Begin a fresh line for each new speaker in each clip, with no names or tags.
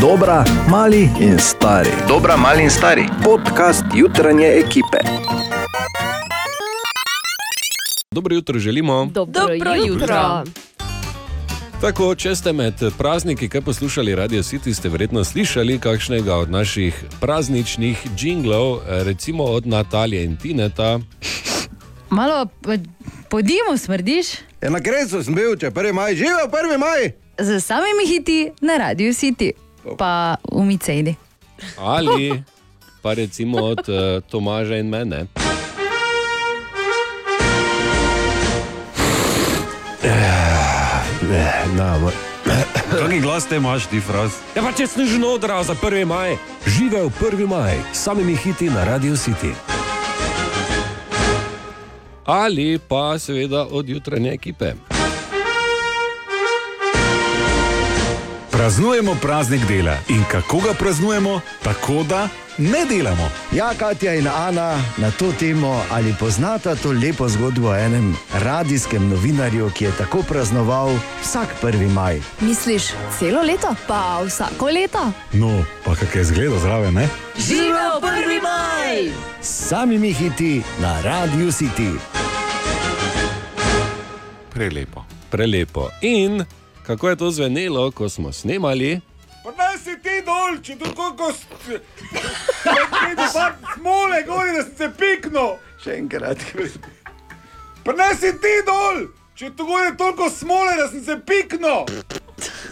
Dobra, mali in stari.
Dobra, mali in stari.
Podcast jutranje ekipe.
Dobro jutro želimo.
Dobro,
Dobro jutro.
jutro.
Tako, če ste med prazniki kaj poslušali Radio City, ste verjetno slišali kakšnega od naših prazničnih jinglov, recimo od Natalije in Tineta.
Malo po- po dimu smrdiš,
Ja, na kresu sem bil, če prvi maj, živel prvi maj.
z samimi hiti na radiju City, pa v Micejdi.
Ali pa recimo od uh, Tomaža in mene.
Na, Kakšen glas te imaš, ti fraz?
Ja, pa če snežno odra za 1. maj.
Živel 1. maj, samimi hiti na Radio City.
Ali pa seveda od jutranje ekipe.
Praznujemo praznik dela in kako ga praznujemo? Tako da ne delamo.
Ja, Katja in Ana na to temo, ali poznata to lepo zgodbo o enem radijskem novinarju, ki je tako praznoval vsak 1. maj.
Misliš celo leto? Pa vsako leto?
No, pa kak je zgleda zraven, ne?
Živel prvi maj!
S samimi hiti na Radio City.
Prelepo.
Prelepo. In kako je to zvenelo, ko smo snemali?
Pa naj si ti dol, če tu koliko smole gori, da si se piknil.
Še enkrat.
Pa naj si ti dol, če tu gori toliko smole, da sem se piknil.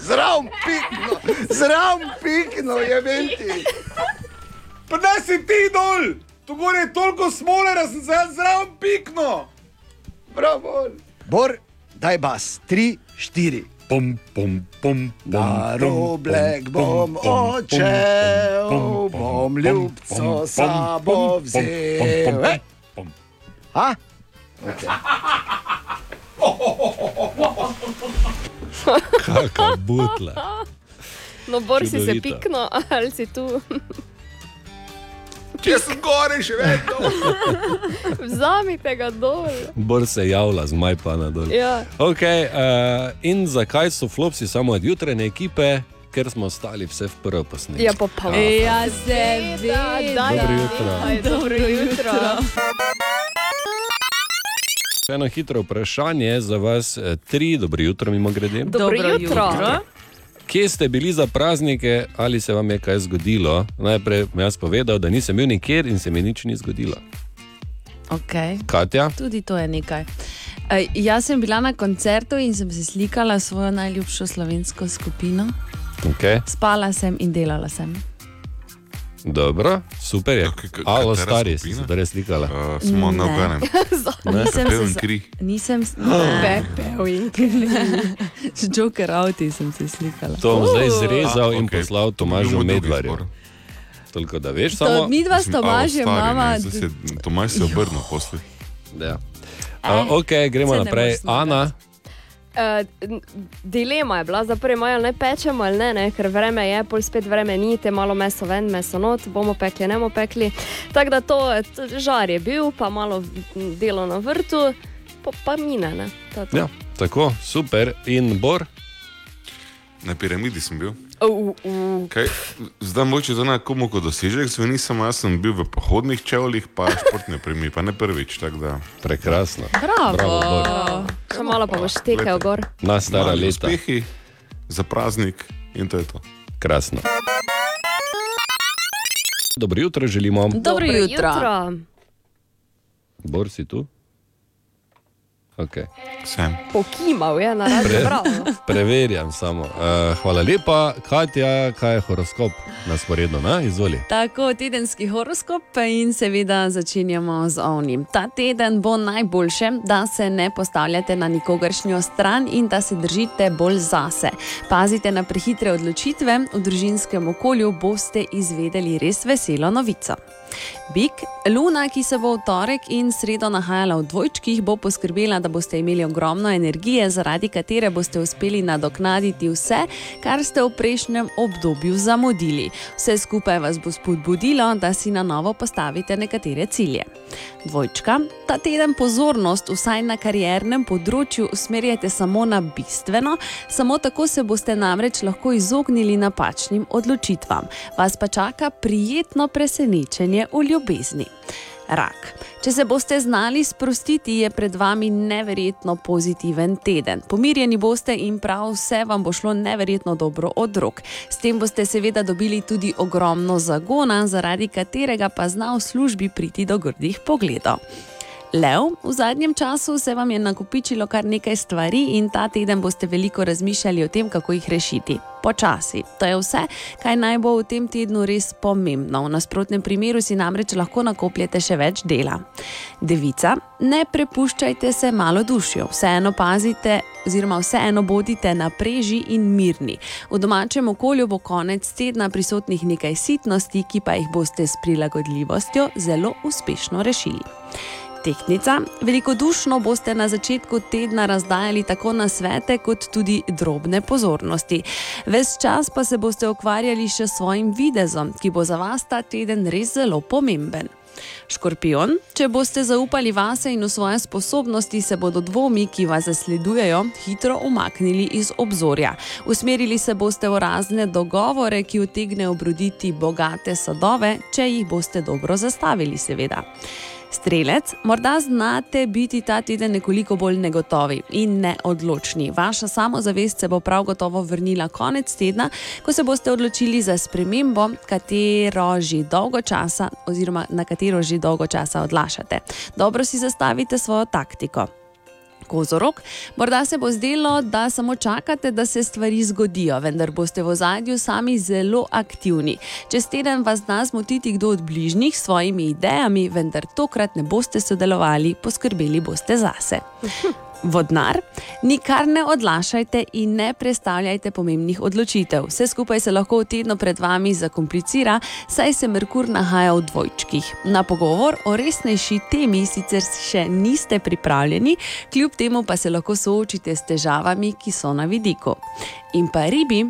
Zraven pikno, zraven pikno, je venti.
Pa naj si ti dol, tu gori toliko smole, da sem se zraven piknil.
Bravo. Bor, daj bas, tri, štiri.
Pom, pom, pom,
Na roblek bom odšel, bom ljubco sabo vzel. Ej, A?
Kakšna butla.
No, Bor si se pikno, ali si tu?
Če sem gori še vedno.
Vzamite ga dol.
Bor se javlja z majpana dol.
Ja.
Okay, uh, in zakaj so flopsi samo od jutranje ekipe? Ker smo stali vse v prvo posnetek.
Ja, pa pa.
Ja, seveda.
Dobro jutro.
Dobro jutro.
Eno hitro vprašanje za vas, eh, tri, dobro jutro, mimo grede.
Dobro jutro.
Kje ste bili za praznike, ali se vam je kaj zgodilo? Najprej mi jaz povedal, da nisem bil nikjer in se mi nič ni zgodilo.
Okay.
Katja,
Tudi to je nekaj. Ej, jaz sem bila na koncertu in sem se slikala s svojo najljubšo slovensko skupino.
okay.
Spala sem in delala sem.
Dobro, super je. Alo, stari, si se torej slikala.
Uh, smo na
Ne.
obenem.
Nisem
Pepel in
se,
kri.
nisem s-
Pepel in
z Joker Auti sem se slikala.
To bom zdaj zrezal
A,
in poslal
To bi bil
Tomažu Medvarju. Toliko da veš,
To,
samo.
mi dva s Tomažem imamo.
Tomaž se je obrnil posle.
Ja. Uh, ok, gremo naprej.
moreš zmagati.
Uh, dilema je bila, za prvi maj ali ne pečemo ali ne, ne, ker vreme je, pol spet vreme ni, te malo meso ven, meso not, bomo pekli, ne bomo pekli. Tako da to, žar je bil, pa malo delo na vrtu, pa, pa mine. Ne, to to.
ja, tako, super. In Bor,
Na piramidi sem bil.
Uh, uh,
Kaj, zdaj moče to na komu kot dosežek, zveni samo jaz sem bil v pohodnih čevljih, pa športne premi, pa ne prvič.
prekrasno.
Bravo.
Bravo, Bor.
še malo pa boš tekel gor.
Na stara
mali
leta.
Uspehi za praznik in to je to.
Krasno. Dobro jutro želimo.
Dobro jutro.
Bor si tu? Okay.
Sem.
Pokimal je na radio, bravo.
Preverjam samo. Uh, hvala lepa, Katja, kaj je horoskop na sporedu, na izvoli.
Tako, tedenski horoskop in seveda začenjamo z ovnim. Ta teden bo najboljše, da se ne postavljate na nikogaršnjo stran in da se držite bolj zase. Pazite na prehitre odločitve, v družinskem okolju boste izvedeli res veselo novico. Bik, luna, ki se bo v torek in sredo nahajala v dvojčkih, bo poskrbela, da boste imeli ogromno energije, zaradi katere boste uspeli nadoknaditi vse, kar ste v prejšnjem obdobju zamudili. Vse skupaj vas bo spodbudilo, da si na novo postavite nekatere cilje. Dvojčka, ta teden pozornost, vsaj na kariernem področju, usmerjate samo na bistveno, samo tako se boste namreč lahko izognili napačnim odločitvam. Vas pa čaka prijetno presenečenje v ljubezni. Rak. Če se boste znali sprostiti, je pred vami neverjetno pozitiven teden. Pomirjeni boste in prav vse vam bo šlo neverjetno dobro od rok. S tem boste seveda dobili tudi ogromno zagona, zaradi katerega pa zna v službi priti do grdih pogledov. Lev, v zadnjem času se vam je nakopičilo kar nekaj stvari in ta teden boste veliko razmišljali o tem, kako jih rešiti. Počasi. To je vse, kaj naj bo v tem tednu res pomembno. V nasprotnem primeru si namreč lahko nakopljete še več dela. Devica, ne prepuščajte se malo dušjo, vseeno pazite, oziroma vseeno bodite na preži in mirni. V domačem okolju bo konec tedna prisotnih nekaj sitnosti, ki pa jih boste s prilagodljivostjo zelo uspešno rešili. Tehnica. Velikodušno boste na začetku tedna razdajali tako na svete, kot tudi drobne pozornosti. Ves čas pa se boste ukvarjali še s svojim videzom, ki bo za vas ta teden res zelo pomemben. Škorpion, če boste zaupali vase in v svoje sposobnosti, se bodo dvomi, ki vas zasledujejo, hitro umaknili iz obzorja. Usmerili se boste v razne dogovore, ki utegnejo obroditi bogate sadove, če jih boste dobro zastavili, seveda. Strelec, morda znate biti ta teden nekoliko bolj negotovi in neodločni. Vaša samozavest se bo prav gotovo vrnila konec tedna, ko se boste odločili za spremembo, katero že dolgo časa, oziroma na katero že dolgo časa odlašate. Dobro si zastavite svojo taktiko. Kozorok. Morda se bo zdelo, da samo čakate, da se stvari zgodijo, vendar boste v zadju sami zelo aktivni. Čez teden vas zna zmotiti kdo od bližnjih s svojimi idejami, vendar tokrat ne boste sodelovali, poskrbeli boste zase. Vodnar, nikar ne odlašajte in ne predstavljajte pomembnih odločitev. Vse skupaj se lahko v tednu pred vami zakomplicira, saj se Merkur nahaja v dvojčkih. Na pogovor o resnejši temi sicer še niste pripravljeni, kljub temu pa se lahko soočite s težavami, ki so na vidiku. In pa ribi,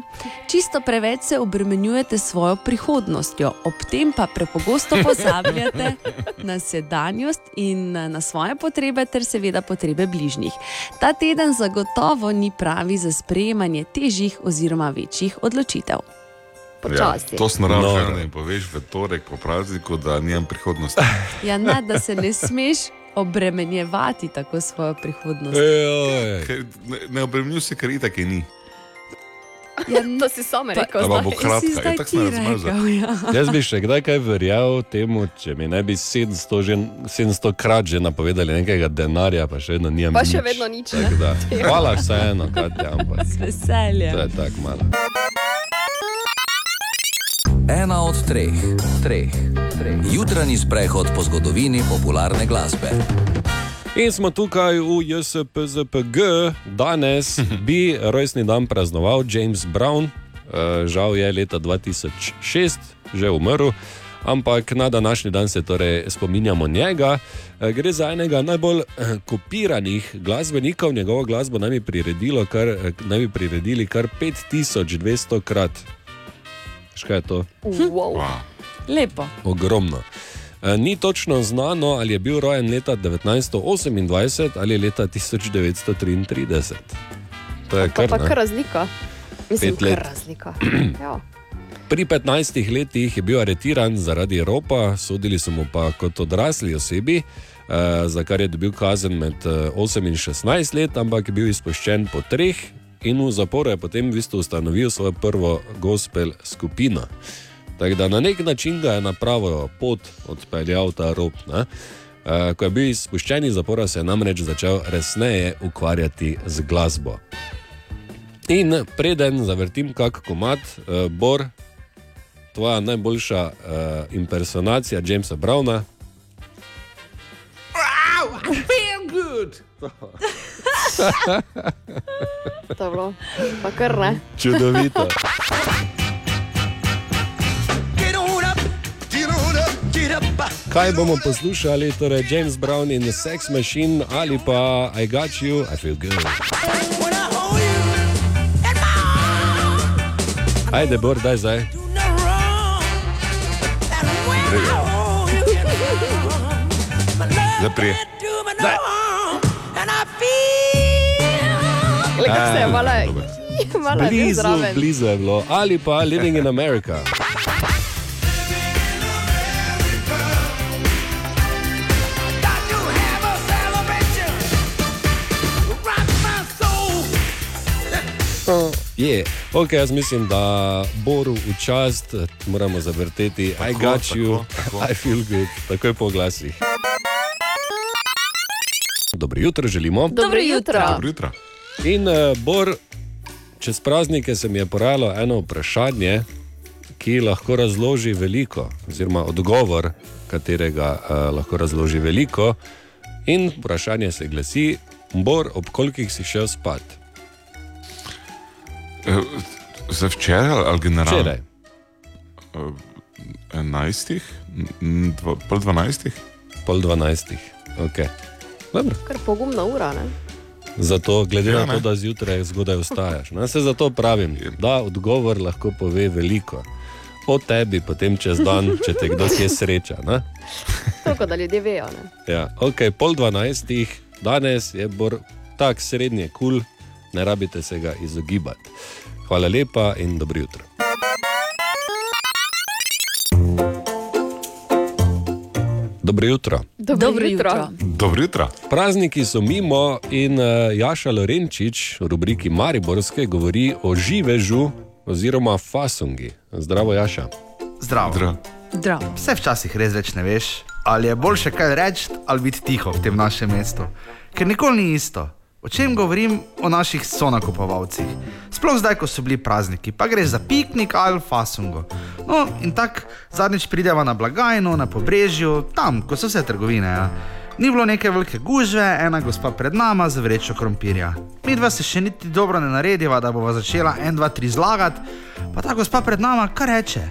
čisto preveč se obremenjujete s svojo prihodnostjo, ob tem pa prepogosto pozabljate na sedanjost in na svoje potrebe, ter seveda potrebe bližnjih. Ta teden zagotovo ni pravi za sprejemanje težjih oziroma večjih odločitev.
Počasi.
Ja, to sem naravno
No.
ne poveš v torek po prazniku, da nimam prihodnosti.
Ja, ne, da se ne smeš obremenjevati tako svojo prihodnost.
Ejoj.
Ker Ne, ne obremenjuj se, ker itak je ni.
Ja,
To si sam rekel. Zdaj.
bo kratka, itak
ti
sem
rekel, ja.
Jaz bi še kdaj kaj verjel temu, če mi ne bi 700, že, 700 krat že napovedali nekega denarja, pa še vedno nimam.
Pa še
nič.
vedno nič,
Tako
ne.
da, Hvala vseeno, Katja, ampak
Z veseljem.
to je tako malo.
Ena od treh, treh, treh. Jutranji sprehod po zgodovini popularne glasbe.
In smo tukaj v JSPZPG, danes bi rojstni dan praznoval James Brown, Eh, žal je leta 2006 že umrl. Ampak na današnji dan se torej spominjamo njega. Eh, Gre za enega najbolj eh, kopiranih glasbenikov, njegovo glasbo naj bi, priredilo kar, naj bi priredili kar 5200 krat. Škaj je to?
Wow.
Wow.
Lepo.
ogromno. E, Ni točno znano, ali je bil rojen leta 1928 ali leta 1933. To je
Pa,
kar,
pa
ne.
kar razlika. Mislim,
Pet let.
kar razlika. Ja.
Pri 15 letih je bil aretiran zaradi ropa, sodili so mu pa kot odrasli osebi, eh, za kar je dobil kazen med eh, 8 in 16 let, ampak je bil izpuščen po treh in v zaporu je potem v bistvu ustanovil svojo prvo gospel skupino. Tako da na nek način ga je na pravo pot odpeljal ta rop. Ne? Eh, Ko je bil izpuščen iz zapora, se je namreč začel resneje ukvarjati z glasbo. In preden zavrtim kak komat, uh, Bor, tvoja najboljša uh, impersonacija Jamesa Browna.
To je bilo. Pa kar ne.
Čudovito. Kaj bomo poslušali, torej James Brown in the Sex Machine ali pa I Got You, I Feel Good. Ajde, Bor, daj zdaj.
Zdaj prije.
Glej, kako se je malo, je
Blizu, blizu je bilo. Ali pa Living in America. Je, ok, jaz mislim, da Boru v čast moramo zavrteti I
Tako,
got you,
tako, tako.
I feel good, takoj po glasih. Dobro jutro želimo.
Dobro jutro.
Dobro jutro.
In uh, Bor, čez praznike se mi je porajalo eno vprašanje, ki lahko razloži veliko, oziroma odgovor, katerega uh, lahko razloži veliko. In vprašanje se glasi: Bor, ob kolikih si šel spat?
Eh, Za včeraj ali generalno?
Včeraj.
Enajstih, N- dva- pol dvanajstih.
Pol dvanajstih. Okay. Dobro.
Kar pogumna ura, ne?
Zato, glede
Ja,
ja, na to, da zjutraj zgodaj vstajaš. Ne, se zato pravim, da odgovor lahko pove veliko. O tebi potem čez dan, če te kdo kje sreča. Ne?
Toliko, da ljudje vejo. Ne?
Ja, ok, pol dvanajstih, danes je bor tak srednje kul, cool, ne rabite se ga izogibati. Hvala lepa in dobro jutro. Dobro jutro.
Dobro,
Dobro jutro.
Dobro jutro.
Prazniki so mimo in uh, Jaša Lorenčič v rubriki Mariborske govori o živežu oziroma fasungi. Zdravo, Jaša.
Zdravo.
Zdrav.
Zdrav.
Vse včasih res več ne veš, ali je boljše kaj reči ali biti tiho v tem našem mestu. Ker nikoli ni isto. O čem govorim o naših sonakupovalcih? Sploh zdaj, ko so bili prazniki, pa gre za piknik ali fasungo. No, in tako zadnjič prideva na blagajno, na pobrežju, tam, ko so vse trgovine. Ja. Ni bilo neke velike gužve, ena gospa pred nama z vrečo krompirja. Mi dva se še niti dobro ne narediva, da bova začela en, dva, tri zlagati, pa ta gospa pred nama kar reče.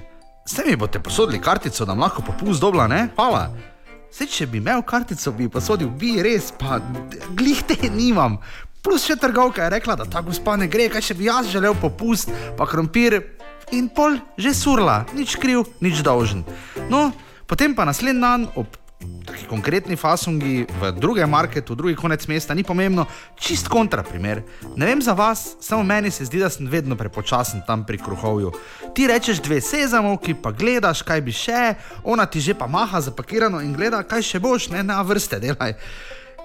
Se mi boste posodili kartico, da lahko popust dobla, ne? Hvala. Sej, če bi imel kartico, bi posodil, bi res, pa glih te nimam. Plus še trgovka je rekla, da ta gospa ne gre, kaj še bi jaz želel popust, pa krompir in pol že surla, nič kriv, nič dolžen. No, potem pa naslednji dan ob taki konkretni fasungi v drugem marketu, drugi konec mesta, ni pomembno, čist kontra primer. Ne vem za vas, samo meni se zdi, da sem vedno prepočasen tam pri kruhovju. Ti rečeš dve sezamovki, pa gledaš, kaj bi še, ona ti že pa maha zapakirano in gleda, kaj še boš, ne na vrste delaj.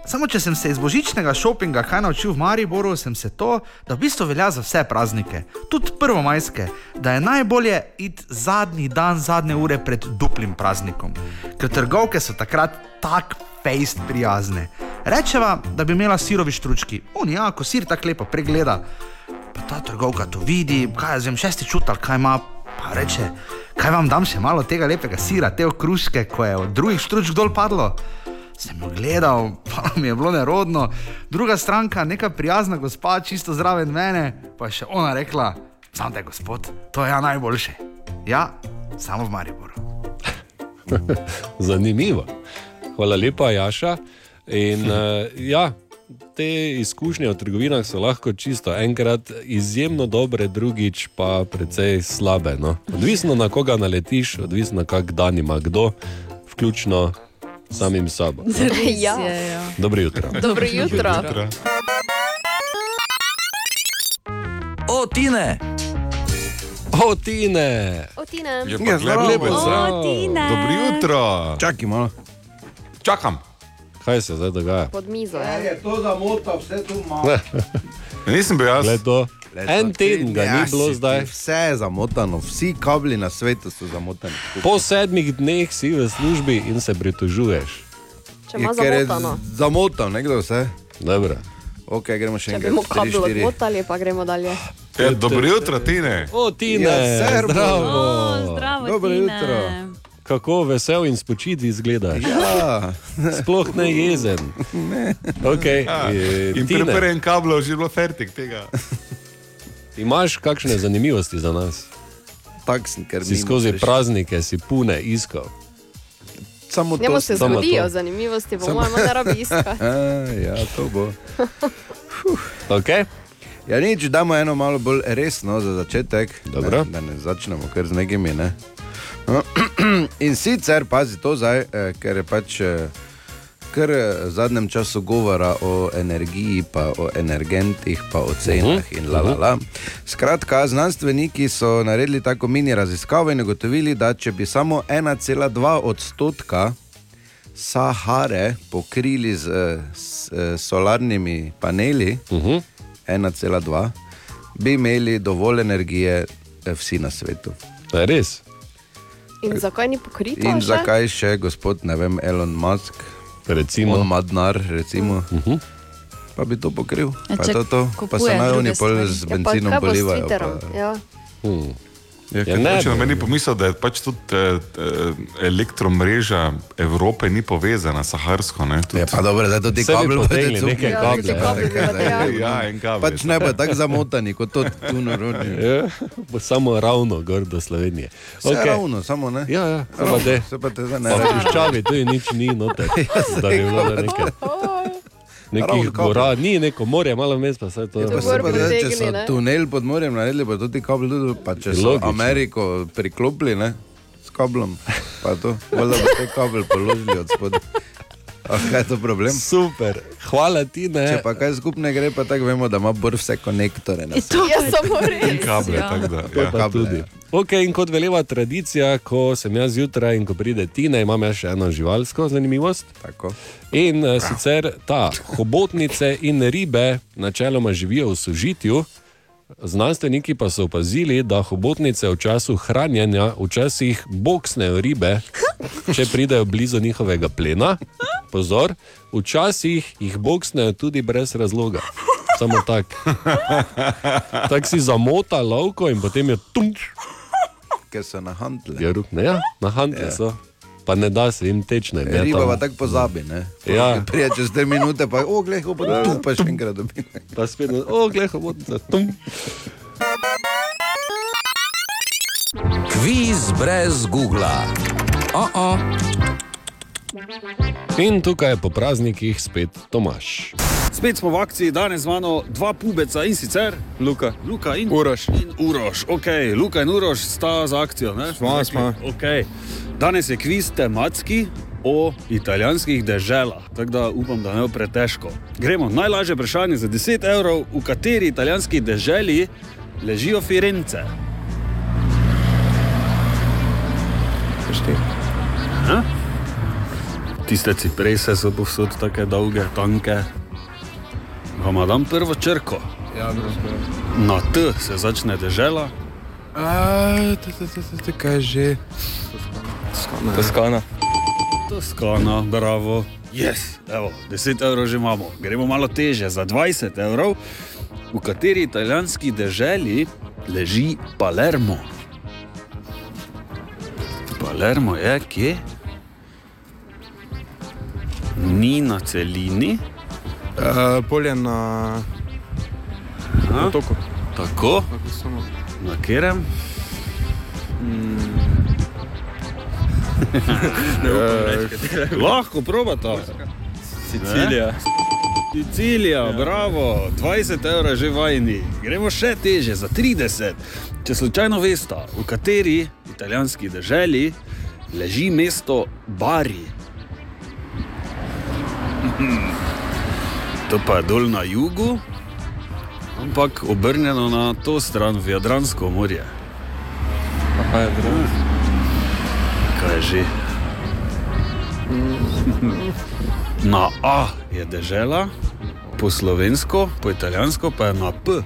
Samo če sem se iz božičnega šopinga kaj naučil v Mariboru, sem se to, da v bistvu velja za vse praznike, tudi prvomajske, da je najbolje iti zadnji dan, zadnje ure pred duplim praznikom. Ker trgovke so takrat tako fejst prijazne. Rečeva, da bi imela sirovi štručki, on ja, ko sir tako lepo pregleda. Pa ta trgovka to vidi, kaj jaz vem, šesti čutal, kaj ima, pa reče, kaj vam dam še malo tega lepega sira, te okruške, ko je od drugih štručk dol padlo. Sem jo gledal, pa mi je bilo nerodno. Druga stranka, neka prijazna gospa, čisto zraven mene, pa je še ona rekla: Sam te gospod, to je ja najboljše. Ja, samo v Mariboru.
Zanimivo. Hvala lepa, Jaša. In, uh, ja, te izkušnje v trgovinah so lahko čisto enkrat izjemno dobre, drugič pa precej slabe. No? Odvisno na koga naletiš, odvisno kak dan ima kdo, vključno samim sabo.
Ja.
Je, ja.
Dobro jutro.
Dobro jutro.
Jutro.
O, Tine!
O, Tine!
Otine.
Je
Ja,
pa
zdravo.
lepo,
O.
Tine.
Dobro jutro.
Čakaj malo.
Čakam.
Kaj se zdaj dogaja?
Pod mizo. Ja.
Je to zamota, vse tu malo.
Nisem bil jaz.
Glej to. En teden ga ni bilo zdaj.
Vse je zamotano, vsi kabli na svetu so zamotani.
Po sedmih dneh si v službi in se pritožuješ.
Če
Ker je
zamotano.
z- zamotan, nekdo vse.
Dobro.
Ok, gremo še enkrat. tri,
kabel
štiri.
odmotali, pa gremo dalje.
Ja, dobro jutro, Tine.
O, Tine,
Ja,
zdravo.
O, zdravo,
Dobro
Tine.
jutro.
Kako vesel in spočit izgledaš.
Ja,
Sploh ne jezen. Okay,
Ja,
eh,
In
Tine,
preperen kablo, že bilo fertik tega.
Imaš kakšne zanimivosti za nas?
tak sem, ker
Si skozi
prišel.
praznike si pune iskal.
samo to.
Njemu se
samo
zgodijo
to.
zanimivosti, po mojem, ne rabi iskati.
ja, to bo.
Okay?
Ja, nič, damo eno malo bolj resno za začetek.
Dobro.
Ne, da ne začnemo kar z nekimi. Ne. In sicer, pazi to zdaj, eh, ker je pač. Eh, Ker v zadnjem času govora o energiji, pa o energentih, pa o cenah in la la la. Skratka, znanstveniki so naredili tako mini raziskavo in ugotovili, da če bi samo 1,2 odstotka Sahare pokrili z, eh, s eh, solarnimi paneli,
Uh -huh.
1,2, bi imeli dovolj energije eh, vsi na svetu.
Res.
In zakaj ni pokrito?
In
še?
zakaj še gospod, ne vem, Elon Musk,
Recimo.
on ima denar, recimo,
Uh -huh.
pa bi to pokril.
Ja,
Pa,
če
to, to. pa se naj oni pol z
Ja, pa
benzinom
s
polivajo. Pa,
Ja.
Hmm.
Ja,
Ja,
ja,
ne
meni pomisel, da je pač tudi eh, eh, elektromreža Evrope ni povezana s Saharsko. Ne, tudi,
Ja, pa dobro, da to ti kabel
potegnili
bodo
neke
cuknili.
kable,
Ja, bi
Ja,
potegnili.
ja, en kabel.
Pač ne bo tako zamotani kot to tu narodni.
Ja, bo samo ravno gor do Slovenije. Okay.
ravno, samo ne.
Ja, ja, pa de.
Se pa te ne
Pa v. Puščavi, tu je nič ni noter. Da bi bilo da nekaj. Nekih gora, ni neko morje, malo mes pa vse to.
Ja, pa
To
se pa zdaj, če so tunel pod morjem naredili, pa tudi kabel, tudi, pa če so
Logično.
Ameriko priklopili ne, s kablom, pa to, valjda bo te kabel položili od spodaj. Ah, kaj je to problem?
Super, hvala ti, ne.
Če pa kaj skupne gre, pa tako vemo, da ima bor vse konektore. Na
To
Ja, samo res.
kable.
Ja.
tako da,
Pa
Ja.
kable,
tudi.
ja.
Okay, in kot veleva tradicija, ko sem jaz zjutraj in ko pride Tina, imam jaz še eno živalsko zanimivost.
Tako.
In uh, sicer ta hobotnice in ribe načeloma živijo v sožitju. Znanstveniki pa so opazili, da hobotnice v času hranjenja včasih boksnejo ribe, če pridejo blizu njihovega plena. Pozor, včasih jih boksnejo tudi brez razloga. Samo tako. Tako si zamota lovko in potem je tum,
Ker so na handle.
ne, ja, na hantle so. Pa ne da se jim teč, ne.
Riba
tam-
pa tako pozabi, ne?
Ja.
Prije čez te minute, pa o, glej, pa tu pa še enkrat dobi.
Pa spet, o, glej, hobotnica, tum.
Kviz brez Google. Oh -oh.
In tukaj je po praznikih spet Tomaš.
Spet smo v akciji, danes z mano dva pubeca in sicer Luka, Luka in
Uroš.
In Uroš. Okay. Luka in Uroš sta za akcijo. Ne?
Smo, smo.
Okay. Danes je kviz tematski o italijanskih deželah, tako da upam, da ne bo pretežko. Gremo, najlažje vprašanje za 10 evrov, v kateri italijanski deželi ležijo Firence. Ha? Tiste ciprese so povsod tako dolge, tanke. Vam dam prvo črko.
Ja,
Na T se začne dežela,
Kaj že? Toskana.
Toskana, bravo. Yes, evo, 10 evrov že imamo. Gremo malo teže, za 20 evrov, v kateri italijanski deželi leži Palermo. Palermo je kje? Ni na celini,
Uh, polje na
Aha.
otoku.
tako,
Tako samo.
na katerem?
Uh,
Lahko probata.
Sicilija.
Sicilija, bravo, 20 evrov že vajni. Gremo še teže, za 30. Če slučajno veste, v kateri italijanski deželi leži mesto Bari. To pa je dol na jugu, ampak obrnjeno na to stran v Jadransko morje.
Aha, je drugo.
Kaj je že? Na A je dežela, po slovensko, po italijansko pa je na P.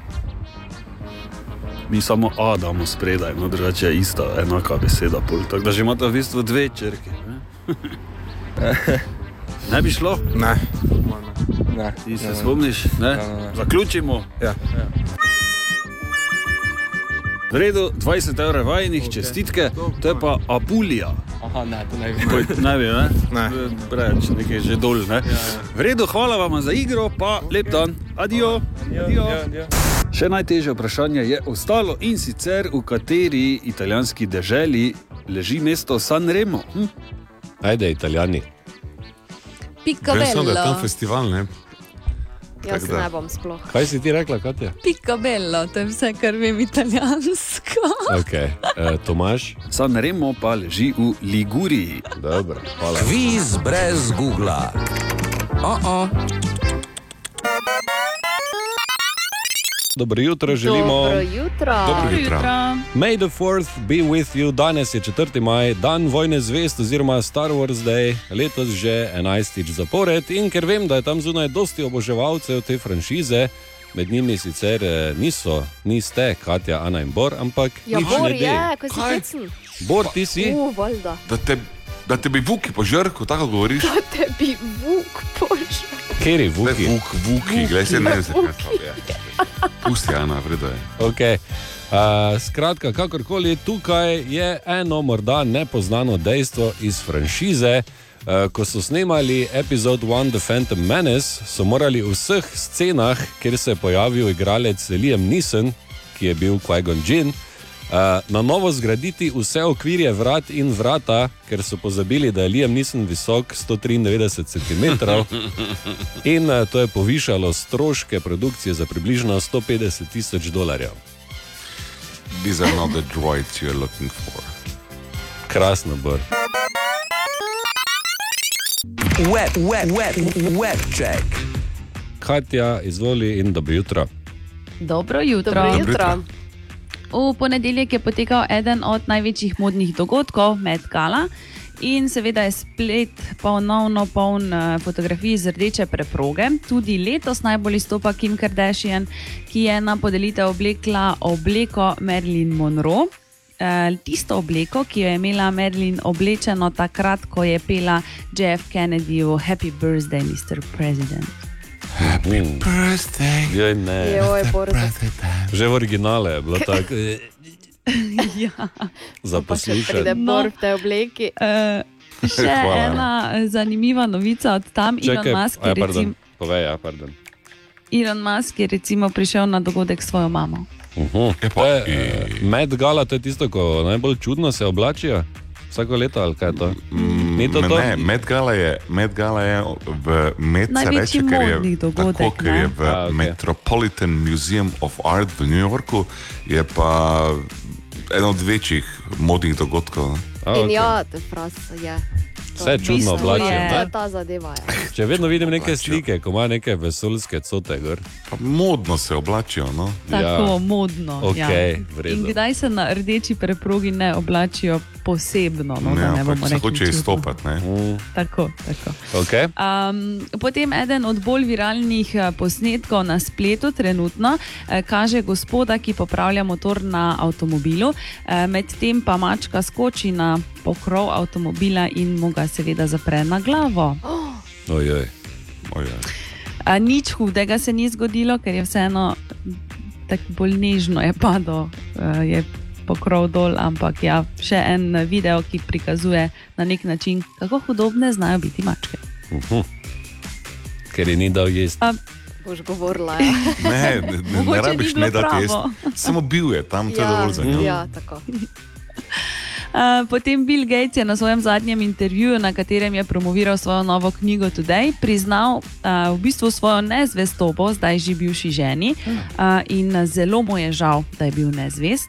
Mi samo A damo spredaj, no drugače je ista, enaka beseda. Pol. Tako da že imate v bistvu dve črke. Ne, bi šlo?
Ne. Ne.
Ti se
ne,
spomniš? Ne?
Ne, ne, ne.
Zaključimo.
Ja.
V redu, 20 evrov vajnih, okay. čestitke, to je pa Apulija.
Aha, ne, to ne
Poj, ne bi, ne?
Ne.
Preveč, nekaj že dol, ne? V redu, hvala vam za igro, pa lep dan. Adijo. Adijo. Še najtežje vprašanje je ostalo in sicer v kateri italijanski deželi leži mesto San Remo. Hm?
Ajde, italijani.
Vem samo, da je tam festival, ne?
Jaz
da.
ne bom sploh.
Kaj si ti rekla, Katja?
Picabello, to je vse, kar vem italijansko.
Okay. Uh, Tomaš?
San Remo pa leži v Liguriji.
Dobro, hvala.
Kviz brez Google. Oh -oh.
Dobro jutro želimo.
Dobro jutro.
Dobro jutro.
May the 4th be with you. Danes je 4. maj, dan vojne zvest oziroma Star Wars Day, letos že 11. zapored. In ker vem, da je tam zunaj dosti oboževalcev te franšize, med njimi sicer eh, niso, niste Katja, Ana in Bor, ampak
Ja,
nič
Bor
ne de.
je, ko si hecen.
Bor, ti si?
U, valjda.
Da te, da te bi vuki požrl, ko tako govoriš.
Da te bi vuk požal.
Kjer je
Ne,
Vuki?
vuk, vuki, gledaj se ne zdaj. Pusti, Ana, vredo je.
Okay. Uh, skratka, kakorkoli, tukaj je eno morda nepoznano dejstvo iz franšize. Uh, ko so snemali epizod One The Phantom Menace, so morali v vseh scenah, kjer se je pojavil igralec Liam Neeson, ki je bil Qui-Gon Jinn, uh, na novo zgraditi vse okvirje vrat in vrata, ker so pozabili, da je Liam Neeson visok 193 cm. In uh, to je povišalo stroške produkcije za približno 150 tisoč dolarjev.
These are not the droids you're looking for.
Krasno, Bor.
Web, web, web, web check.
Katja, izvoli in dobro jutro.
Dobro jutro.
Dobro
Dobro
jutro.
V ponedeljek je potekal eden od največjih modnih dogodkov, Met Gala. In seveda je splet ponovno poln eh, fotografij z rdeče preproge. Tudi letos najbolj izstopa Kim Kardashian, ki je na podelitev oblekla obleko Marilyn Monroe. Eh, Tisto obleko, ki jo je imela Marilyn oblečeno takrat, ko je pela JF Kennedyju Happy Birthday, Mr. President.
Mm.
Birthday.
Joj, ne.
Joj.
Že v originale je bilo tako
ja.
za
Pa pride
No.
V obleki.
Uh, še
Hvala.
ena zanimiva novica od tam. Elon
Čakaj,
Musk,
a,
je
pardon,
recimo,
povej, ja, pardon.
Elon Musk je recimo prišel na dogodek s svojo mamo.
Uh-huh.
Je pa-
To je, uh, Med gala, to je tisto, ko najbolj čudno se oblačijo. Vsako leto ali kaj je to? Ni to to?
Ne, Met Gala je, Met Gala je v Med se
Največji
reče, ker je,
modni dogodek,
tako, ker je v
A, okej.
Metropolitan Museum of Art v New Yorku, je pa eden od večjih modnih dogodkov. ne.
A,
In
okay.
ja, te frasa je. To
Vse je čudno oblačijo.
je-
To
ne?
je ta zadeva. Ja.
Če vedno vidim neke
Oblačijo.
slike, ko ima neke vesoljske cote gor.
Pa modno se oblačijo. No?
Tako ja. modno.
Okej, v
ja. In kdaj se na rdeči preprogi ne oblačijo posebno, no, da
ja,
ne
pač
bomo
se hoče izstopati. ne.
Mm,
Tako, tako.
okay.
Um, potem eden od bolj viralnih eh, posnetkov na spletu trenutno eh, kaže gospoda, ki popravlja motor na avtomobilu, eh, medtem pa mačka skoči na pokrov avtomobila in mu ga seveda zapre na glavo.
Ojoj.
Ojej.
A, nič hudega se ni zgodilo, ker je vseeno tako bolj nežno je padel, eh, je pokrov dol, ampak ja, še en video, ki prikazuje na nek način, kako hudobne znajo biti mačke.
Uh-huh. Ker je ni dal jesti.
Boš govorila. Ja,
Ne, ne, ne, ne rabiš ne dati jesti. Samo bil je tam, to je
ja,
dovolj za njo.
ja tako.
Uh, potem Bill Gates je na svojem zadnjem intervjuju, na katerem je promoviral svojo novo knjigo Today, priznal uh, v bistvu svojo nezvestobo, zdaj že bivši ženi, uh, in zelo mu je žal, da je bil nezvest.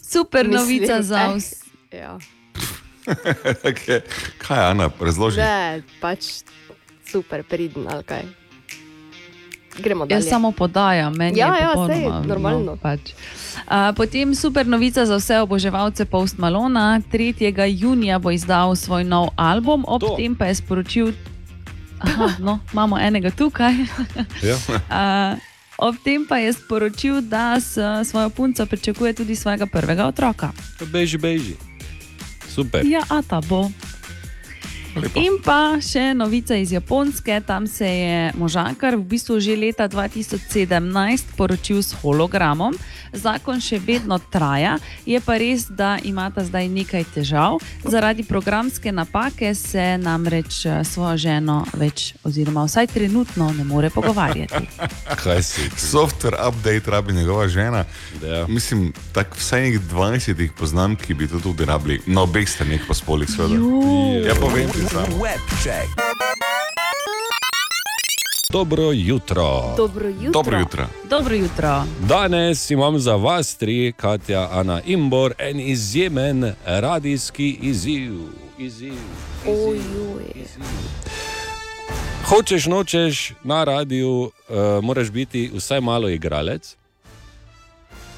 Super
Mislim,
novica za
eh,
vse.
Ja.
Kaj, kaj Ana, razloži?
Ne, pač super, pridn ali kaj. Gremo dalje.
Jaz samo podajam, meni
Ja,
je
ja,
popolnoma,
sej, normalno.
No, pač. uh, potem super novica za vse oboževalce Post Malona. 3. junija bo izdal svoj nov album, ob
To.
tem pa je sporočil, Aha, no, imamo enega tukaj.
Ja.
Uh, ob tem pa je sporočil, da s svojo punco pričakuje tudi svojega prvega otroka.
Beži, beži. Super.
Ja, a ta bo. In pa še novica iz Japonske, tam se je možakar v bistvu že leta 2017 poročil s hologramom. Zakon še vedno traja, je pa res, da imata zdaj nekaj težav. Zaradi programske napake se namreč eh, svojo ženo več, oziroma vsaj trenutno, ne more pogovarjati.
Kaj si?
Software update rabi njegova žena.
Ja.
Mislim, tako vsaj nekih 20 jih poznam, ki bi to tudi rabili. Na obeh straneh pa spolih, seveda. Ja, povem ti sam.
Webcheck.
Dobro jutro.
Dobro jutro.
Dobro jutro.
Dobro jutro.
Danes imam za vas tri, Katja, Ana in Bor, en izjemen radijski izziv. izziv.
Ojoj.
Hočeš, nočeš na radiju, uh, moraš biti vsaj malo igralec.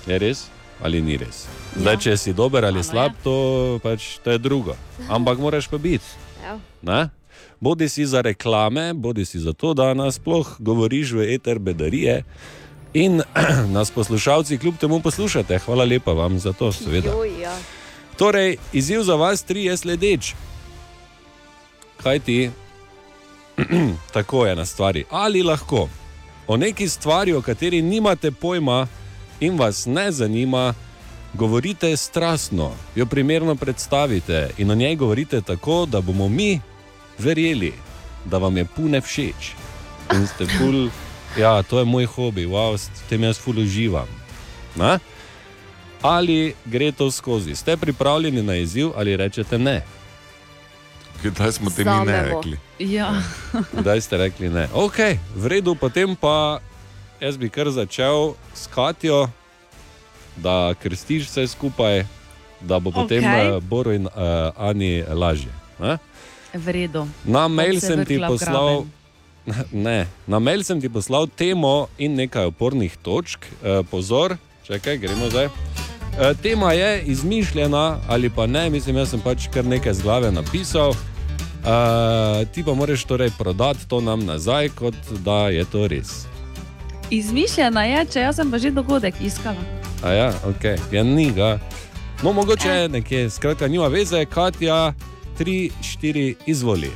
Je res ali ni res? Zdaj, če si dober ali slab, to, pač, to je drugo. Ampak moraš pa biti.
Ja.
Bodi si za reklame, bodi si za to, da nas sploh govoriš v eter bedarije. In nas poslušalci kljub temu poslušate. Hvala lepa vam za to, seveda.
Joj, ja.
Torej, izziv za vas tri je sledeč. Kaj ti? Tako je na stvari. Ali lahko o neki stvari, o kateri nimate pojma in vas ne zanima, govorite strastno, jo primerno predstavite in o njej govorite tako, da bomo mi verjeli, da vam je pune všeč. In ste ful, ja, to je moj hobi, wow, s tem jaz ful uživam. Na? Ali gre to skozi? Ste pripravljeni na izziv ali rečete ne?
Kdaj smo te mi ne
bo.
rekli?
Ja.
Kdaj ste rekli ne? Ok, v redu, potem pa jaz bi kar začel s Katjo, da krstiš vse skupaj, da bo potem okay. Boru in uh, Ani lažje. Ne?
V redu.
Na mail
se
sem ti poslal. Ne, na mail sem ti poslal temo in nekaj opornih točk. E, pozor, čakaj, gremo zdaj. E, tema je izmišljena ali pa ne, mislim, jaz sem pač kar nekaj z glave napisal. E, ti pa moraš torej prodati to nam nazaj, kot da je to res.
Izmišljena je, če jaz sem pa že dogodek iskala.
A ja, ok, ja ni ga. No, mogoče je nekje, skratka, nima veze, Katja, 3, 4, izvoli.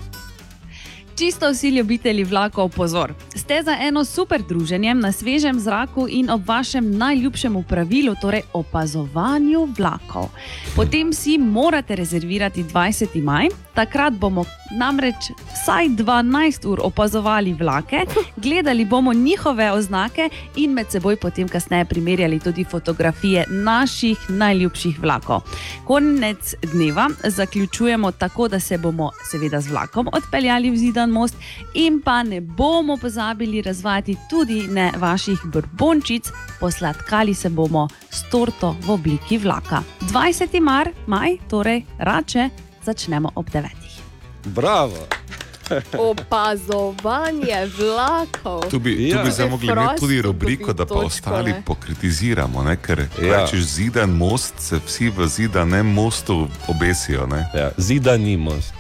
Čisto vsi ljubitelji vlakov, pozor. Ste za eno super druženje na svežem zraku in ob vašem najljubšem pravilu, torej opazovanju vlakov. Potem si morate rezervirati 20. maj, takrat bomo namreč vsaj 12 ur opazovali vlake, gledali bomo njihove oznake in med seboj potem kasneje primerjali tudi fotografije naših najljubših vlakov. Konec dneva zaključujemo tako, da se bomo seveda z vlakom odpeljali v zidan most in pa ne bomo pozabili razvajati tudi ne vaših brbončic, posladkali se bomo s torto v obliki vlaka. 20. Mar, maj, torej rače, začnemo ob 9.
Bravo!
Opazovanje vlakov.
Tu bi,
Ja.
tu bi zdaj mogli imeti tudi rubriko, da pa
točko,
ostali
ne.
pokritiziramo. Ne? Ker
Ja.
rečeš zidan most, se vsi v zidanem mostu obesijo. Ne?
Ja, zidani most.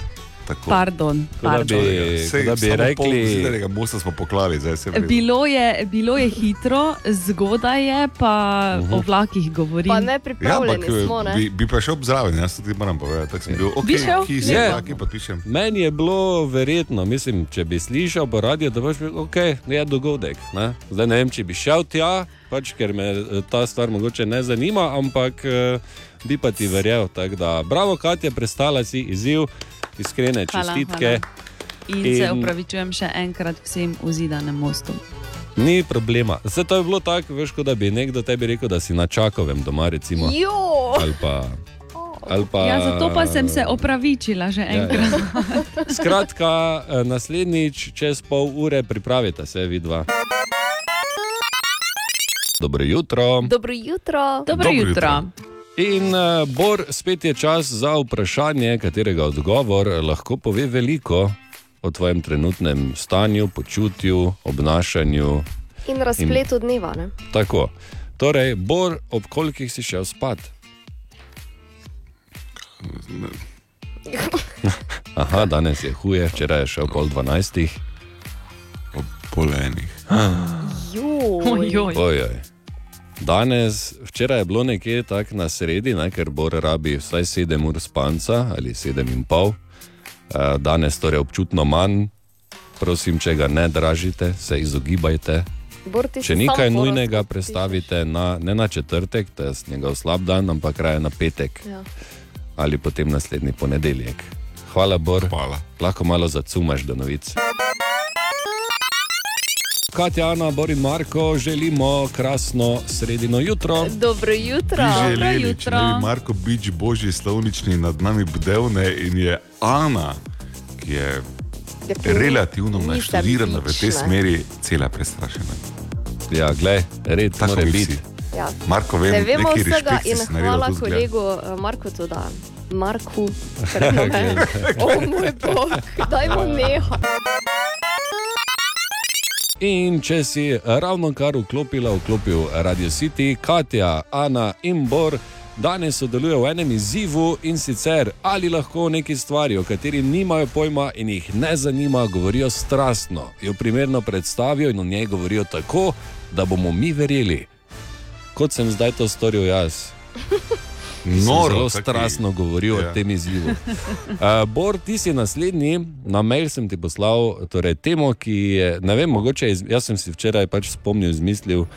Tako.
Pardon,
Kot da
pardon.
bi,
Sej,
da bi rekli,
zidanega mosta smo poklali, zdaj se.
Bilo je, bilo je hitro, zgodaj je, pa uh -huh. o vlakih govorim.
Pa
Ja,
nepripravljeni
ampak
smo, ne?
bi, bi pa šel zraven, jaz tudi moram povedati. Tako sem bil,
Bi
ok, ki si
Je.
vlaki, pa pišem.
Meni je bilo verjetno, mislim, če bi slišal po radiju, da boš rekel, ok, je dogodek. Ne? Zdaj ne vem, če bi šel tja, pač, ker me eh, ta stvar mogoče ne zanima, ampak eh, bi pa ti verjel. tako Da, bravo, Katja, prestala si izziv, iskrene
Hvala,
čestitke.
hvala. In, in se upravičujem še enkrat vsem v zidanem mostu.
Ni problema. Vse to je bilo tako, veš, kot da bi nekdo tebi rekel, da si na čakovem doma, recimo.
Jo!
Ali pa, ali pa,
Ja, zato pa sem se opravičila že
ja.
enkrat.
Skratka, eh, naslednjič, čez pol ure, pripravite se, vidva. Dobro jutro.
Dobro jutro.
Dobro
Dobro
jutro.
In uh, Bor, spet je čas za vprašanje, katerega odgovor lahko pove veliko o tvojem trenutnem stanju, počutju, obnašanju.
In razpletu dneva, ne?
Tako. Torej, Bor, ob kolikih si šel spat? Aha, danes je huje, včeraj je šel pol dvanajstih.
Ob pol enih.
Joj.
Ojoj.
Ojoj. Danes, včeraj je bilo nekje tako na sredi, ne, ker Bor rabi vsaj 7 ur spanca ali 7 in pol. Uh, danes torej občutno manj, prosim, če ga ne dražite, se izogibajte.
Bor,
Če nekaj nujnega
horoskop
prestavite na, ne na četrtek, to je njegov slab dan, ampak raje na petek
Ja.
ali potem naslednji ponedeljek. Hvala, Bor.
Hvala.
Lahko malo zacumaš do novic. Katja, Ana, Bor in Marko, želimo krasno sredino jutro.
Dobro jutro.
Bi
Dobro
želeli, če
jutro.
bi Marko Bič božji slovnični nad nami bdel ne in je Ana, ki je
ki
relativno naštudirana v tej smeri, cela prestrašena.
Ja, glej, red
Tako
mora
bi
biti.
Ja.
Marko, vem,
Ne vemo
neki
vsega in hvala
tudi zgled.
kolegu eh, Marku tudi. Marku, pardon, ne. o moj bog, dajmo neha.
In če si ravno kar vklopila, vklopil Radio City, Katja, Ana in Bor. Danes sodelujejo v enem izzivu in sicer ali lahko neki stvari, o kateri nimajo pojma in jih ne zanima, govorijo strastno, jo primerno predstavijo in o njej govorijo tako, da bomo mi verjeli. Kot sem zdaj to storil jaz.
Noro,
zelo
taki-
strastno govoril
Ja.
o tem izzivu. Uh, Bor, ti si naslednji, na mail sem ti poslal torej, temo, ki je, ne vem, mogoče iz, jaz sem si včeraj pač spomnil, izmislil uh,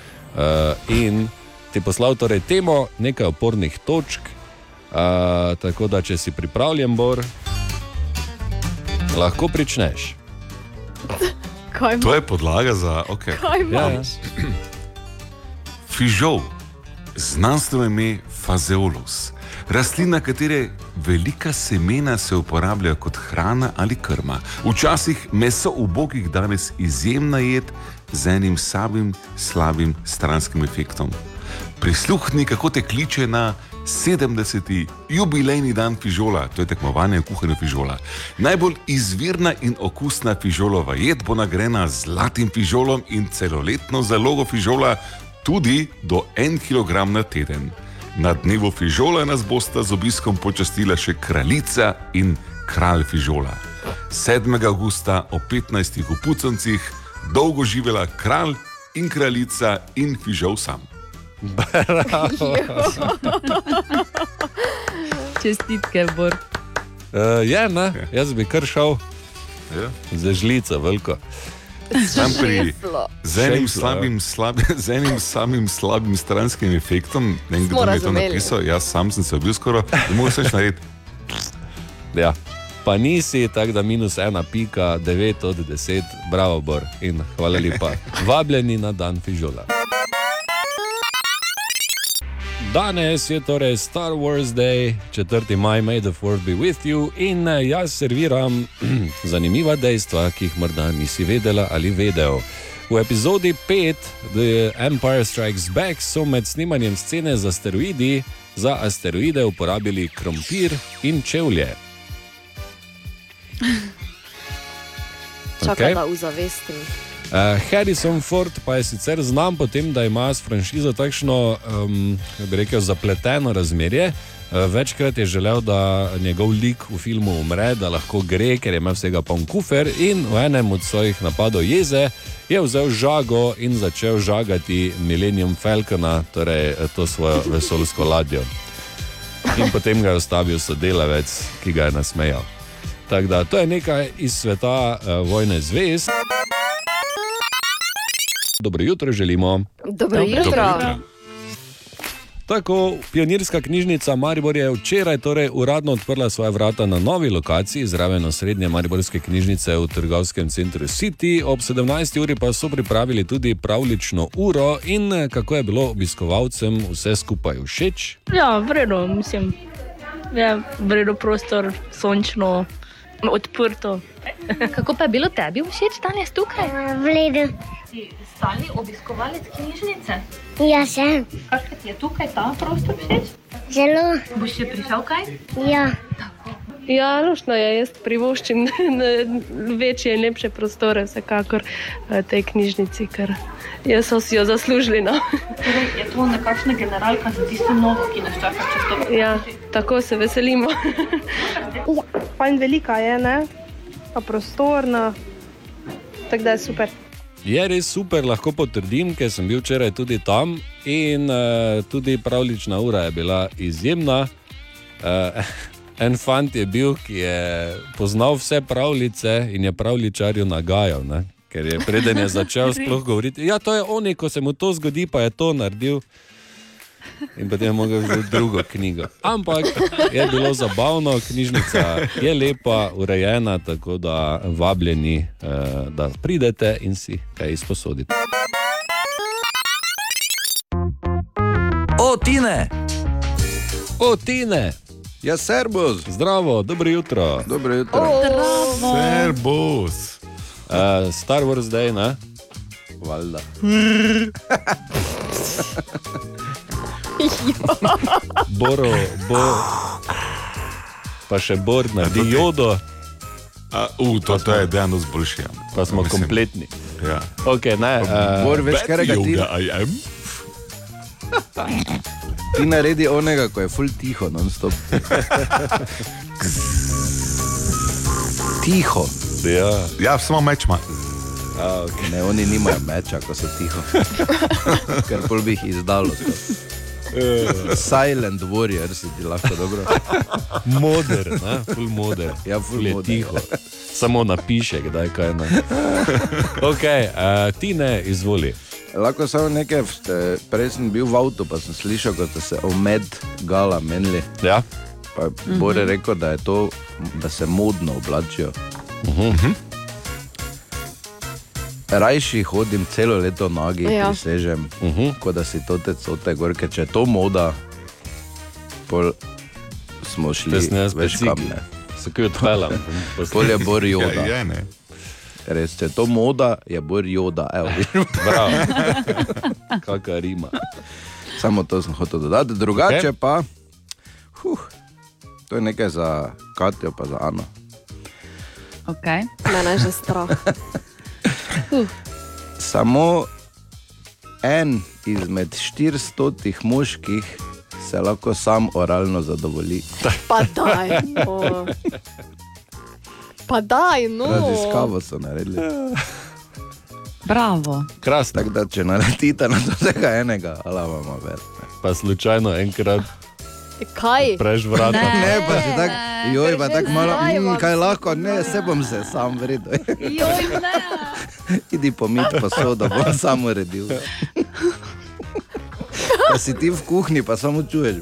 in ti poslal torej, temo nekaj opornih točk. Uh, tako da, če si pripravljen, Bor, lahko pričneš.
Kaj
To je podlaga za. Okay.
Kaj
Ja?
Fižol, znanstveno ime Fazeolus, rastlina, katere velika semena se uporabljajo kot hrana ali krma. Včasih meso ubogih, danes izjemna jed z enim samim slabim stranskim efektom. Prisluhni, kako te kliče na 70. jubilejni dan fižola, to je tekmovanje v kuhanju fižola. Najbolj izvirna in okusna fižolova jed bo nagrajena z zlatim fižolom in celoletno zalogo fižola, tudi do 1 kg na teden. Na dnevu fižola nas bosta z obiskom počastila še kraljica in kralj fižola. 7. augusta o 15. v Pucancih dolgo živela kralj in kraljica in fižol sam.
Čestitke, Bor.
Uh, je, ne, jaz bi kar šel
Ja.
za žlico, veliko.
Sam pri
Šeflo.
z enim,
Šejflo,
slabim, slab, z enim samim slabim stranskim efektom, ne vem, kdo mi je to napisal, jaz sam sem se bil skoraj, ne moreš več narediti.
Ja. Pa nisi, tako da minus ena, pika, devet od deset, bravo, Bor in hvala lepa. Vabljeni na dan fižola. Danes je torej Star Wars Day, 4. maj, May the 4th be with you, in eh, jaz serviram zanimiva dejstva, ki jih morda nisi vedela ali vedel. V epizodi 5, The Empire Strikes Back, so med snemanjem scene z asteroidi za asteroide uporabili krompir in čevlje.
Čakaj,
Okej.
da uzavestim.
Uh, Harrison Ford pa je sicer znan po tem, da ima s franšizo takšno, um, bi rekel, zapleteno razmerje. Uh, večkrat je želel, da njegov lik v filmu umre, da lahko gre, ker ima vsega poln kufer. In v enem od svojih napadov jeze je vzel žago in začel žagati Millennium Falcona, torej eh, to svojo vesoljsko ladjo. In potem ga je ustavil sodelavec, ki ga je nasmejal. Tako da to je nekaj iz sveta uh, vojne zvezd. Dobro jutro želimo.
Dobro
Dobro
jutro.
jutro.
Tako, pionirska knjižnica Maribor je včeraj torej uradno odprla svoje vrata na novi lokaciji, zraven osrednje Mariborske knjižnice v trgovskem centru City. Ob 17. uri pa so pripravili tudi pravlično uro in eh, kako je bilo obiskovalcem vse skupaj všeč.
Ja, vredno, mislim. Je vredno prostor, sončno, odprto.
Kako pa je bilo tebi všeč danes tukaj?
V redu.
Si stalni obiskovalec knjižnice?
Ja, sem.
Kakšen ti je tukaj ta prostor všeč?
Zelo.
Boš še prišel kaj?
Ja.
Ja, rušno je, jaz privoščim večje in lepše prostore, vsekakor eh, tej knjižnici, ker jaz so si jo zaslužili. No.
Torej, je to nekakšna generalka za tisto novo, ki nas čaka čez to?
Ja, tako se veselimo. Fajn velika je, ne? Pa prostorna, tako da je super.
Je res super, lahko potrdim, ker sem bil včeraj tudi tam in uh, tudi pravlična ura je bila izjemna. Uh, En fant je bil, ki je poznal vse pravljice in je pravličarju nagajal. Ne? Ker je preden je začel sploh govoriti, ja, to je on, ko se mu to zgodi, pa je to naredil. In potem je mogel vzeti drugo knjigo. Ampak je bilo zabavno, knjižnica je lepa, urejena, tako da vabljeni, eh, da pridete in si kaj izposodite.
O, Tine!
O, Tine!
Ja, servus!
Zdravo, dobro jutro.
Dobro jutro.
Zdravo.
Servus.
Uh, Star Wars Day, ne?
Valjda.
Boro, bo. Pa še Bor naredi jodo.
A, uh, to, to je dejansko zboljšanje.
Pa smo Mislim, kompletni.
Ja.
Okay, ne, uh,
Bor, veš, kaj ga ti?
I am.
Ti naredi onega, ko je full tiho, non stop. tiho.
Ja,
ja samo meč ima.
A, okay. Ne, oni nimajo meča, ko so tiho. Ker pol bi jih izdalo. To. Silent warrior si ti lahko dobro.
Moder, ne, full moder.
Ja, full
je
moder.
tiho. Samo napiše, kdaj kaj ne. Okay, uh, ti ne izvoli.
Lahko samo nekaj, vste- prej sem bil v avtu, pa sem slišal, kot ste se o med gala menili.
Ja.
Pa
Mhm.
Bore je rekel, da je to, da se modno oblačijo.
Mhm.
Rajši hodim celo leto nagi,
Ja.
ja. prisežem, uh
Mhm.
-huh. kot da si to te cote gorke. Če je to moda, pol smo šli več
specik.
kam ne.
Se kaj odpeljam.
Pol je bor joda.
Ja, je, ne.
Res, če je to moda, je bor joda. Evo.
Bravo. Kakšna rima.
Samo to sem hotel dodati, drugače okay. pa. Huh, to je nekaj za Katijo, pa za Ano.
Okay.
Mene je že strah.
Samo en izmed 400 moških se lahko sam oralno zadovolji.
Pa daj, no. Pa daj, no.
Raziskavo so naredili.
Bravo.
Krasno.
Tako da, če naletite na tega enega, ali imamo več.
Pa slučajno enkrat
Kaj?
preš vrata.
Ne, pa si tako, joj, pa tako malo, mm, kaj lahko, ne, se bom se sam vredno.
Joj, ne.
Idi pomit posodo, bom sam uredil. Pa si ti v kuhinji, pa samo čuješ,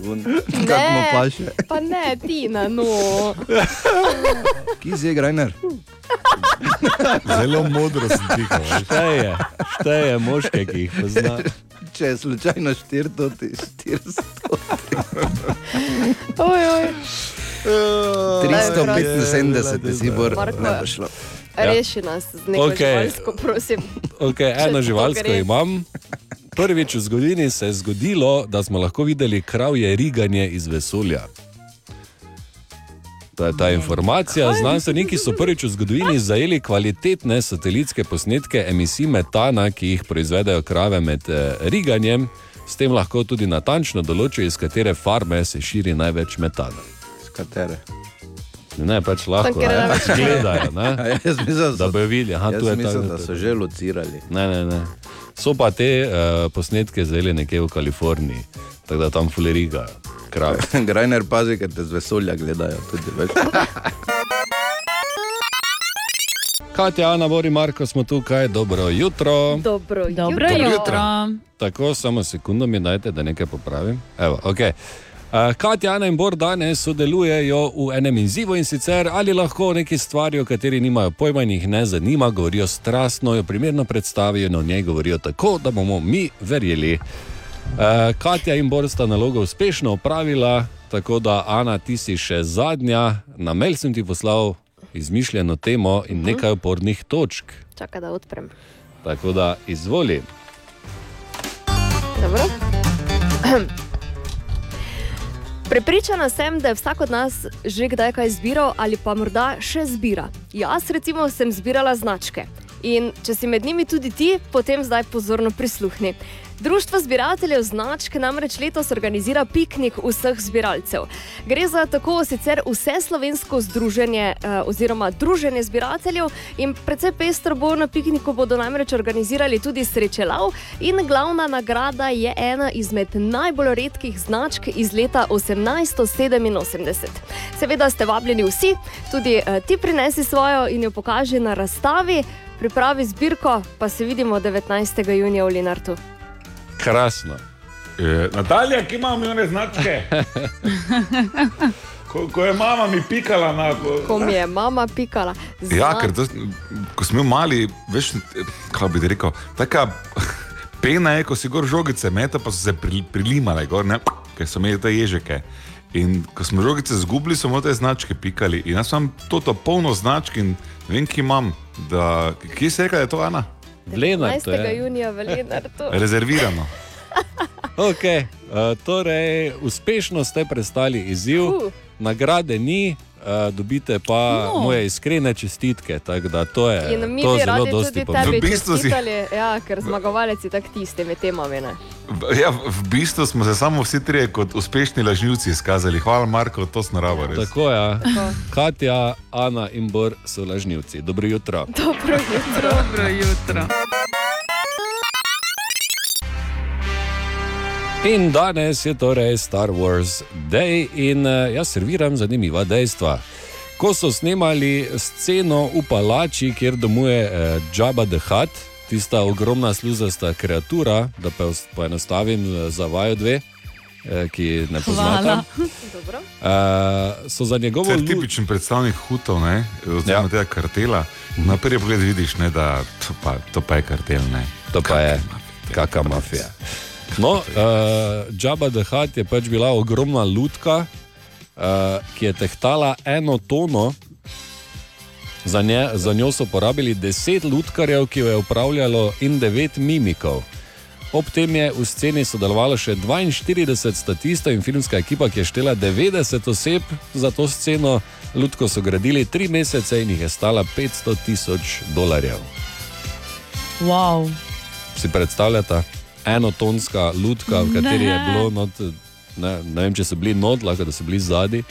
kako mu paše.
pa ne, Tina, no.
Kje si, Grajner?
Zelo modro sem veš.
Šteje, šteje moške, ki jih pozna.
Če je slučajno 400, 400.
Oj, oj.
375 si bo šlo.
Reši nas z neko okay. živalsko, prosim.
Okay, eno živalsko imam. Prvič v zgodovini se je zgodilo, da smo lahko videli kravje riganje iz vesolja. To je ta informacija. Znanstveniki so prvič v zgodovini zajeli kvalitetne satelitske posnetke emisij metana, ki jih proizvedejo krave med eh, riganjem. S tem lahko tudi natančno določijo, iz katere farme se širi največ metana.
Z katere?
Ne, pač lahko ne,
največ
gledajo. Ne?
A Jaz mislim,
Da bojo videli, aha,
jaz
tu je ta.
mislim, da so že locirali.
Ne, ne, ne. So pa te uh, posnetke zeli nekje v Kaliforniji, tako da tam fuleriga, krave.
Grajner pazi, ker te z vesolja gledajo. Tudi, veš.
Katja, Ana, Bori, Marko smo tukaj, dobro jutro.
Dobro,
Dobro
jutro.
jutro.
Tako, samo sekundo mi dajte, da nekaj popravim. Evo, okay. Uh, Katja, Ana in Bor danes sodelujejo v enem izzivu in sicer ali lahko neki stvari, o kateri nimajo pojma in jih ne zanima, govorijo strastno, jo primerno predstavijo in o njej govorijo tako, da bomo mi verjeli. Uh, Katja in Bor sta nalogo uspešno opravila, tako da Ana, ti si še zadnja. Na mail sem ti poslal izmišljeno temo in nekaj opornih točk.
Čakaj, da odprem.
Tako da izvoli.
Dobro. Prepričana sem, da je vsak od nas že kdaj kaj zbiral ali pa morda še zbira. Jaz, recimo, sem zbirala značke. In če si med njimi tudi ti, potem zdaj pozorno prisluhni. Društvo zbirateljev značk namreč letos organizira piknik vseh zbiralcev. Gre za tako sicer vse slovensko združenje eh, oziroma druženje zbirateljev in precej pestro bo na pikniku bodo namreč organizirali tudi srečelav in glavna nagrada je ena izmed najbolj redkih značk iz leta 1887. Seveda ste vabljeni vsi, tudi eh, ti prinesi svojo in jo pokaži na razstavi. Pripravi zbirko, pa se vidimo 19. junija v Linartu.
Krasno.
E, Natalija, ki ima milijone značke. Ko, ko je mama mi pikala na.
Ko mi je mama pikala.
Ja, ker to, ko smo mali, veš, kaj bi rekel, taka pena je, ko si gor žogice meta, pa so se pri, prilimale, gor, ne, ker so imeli te ježeke. In ko smo žogice zgubili, smo te značke pikali. In jaz imam to, to polno značk in vem, ki imam. Da, kje se je rekel, da je to Ana?
19. junija v Lenartu.
Rezervirano.
Okay, uh, torej, uspešno ste prestali izziv,
Uh.
Nagrade ni, uh, dobite pa
No.
moje iskrene čestitke. tako Da, to je
In mi
to
bi
zelo
radi
dosti
tudi tebi
V bistvu si-
čestitali, ja, ker zmagovalec je tak tisti med temami. Ne?
V- Ja, v bistvu smo se samo vsi trije kot uspešni lažnivci izkazali. Hvala, Marko, to smo naravo res.
Tako je. Ja. Katja, Ana in Bor so lažnivci. Dobro jutro.
Dobro jutro.
Dobro jutro.
In danes je torej Star Wars Day in uh, jaz serviram zanimiva dejstva. Ko so snemali sceno v palači, kjer domuje uh, Jabba the Hutt, tista ogromna sluzasta kreatura, da pa poenostavim eh, za vaju dve, eh, ki ne poznate.
Dobro.
Uh, so za njegovo
To je
lu-
tipičen predstavnik Hutov, ne, oziroma ja. tega kartela. Na prvi pogled vidiš, ne, da to pa, to pa je kartel. Ne.
To pa je kakšna mafija. No, uh, the Hutt je pač bila ogromna lutka, uh, ki je tehtala eno tono. Za, nje, za njo so porabili deset lutkarjev, ki jo je upravljalo, in devet mimikov. Ob tem je v sceni sodelovalo še 42 statistov in filmska ekipa, ki je štela 90 oseb za to sceno. Lutko so gradili tri mesece in jih je stala 500 tisoč dolarjev.
Wow.
Si predstavljate, enotonska lutka, v kateri je
Ne.
bilo, not, ne, ne vem, če so bili not, lahko da so bili zadnji,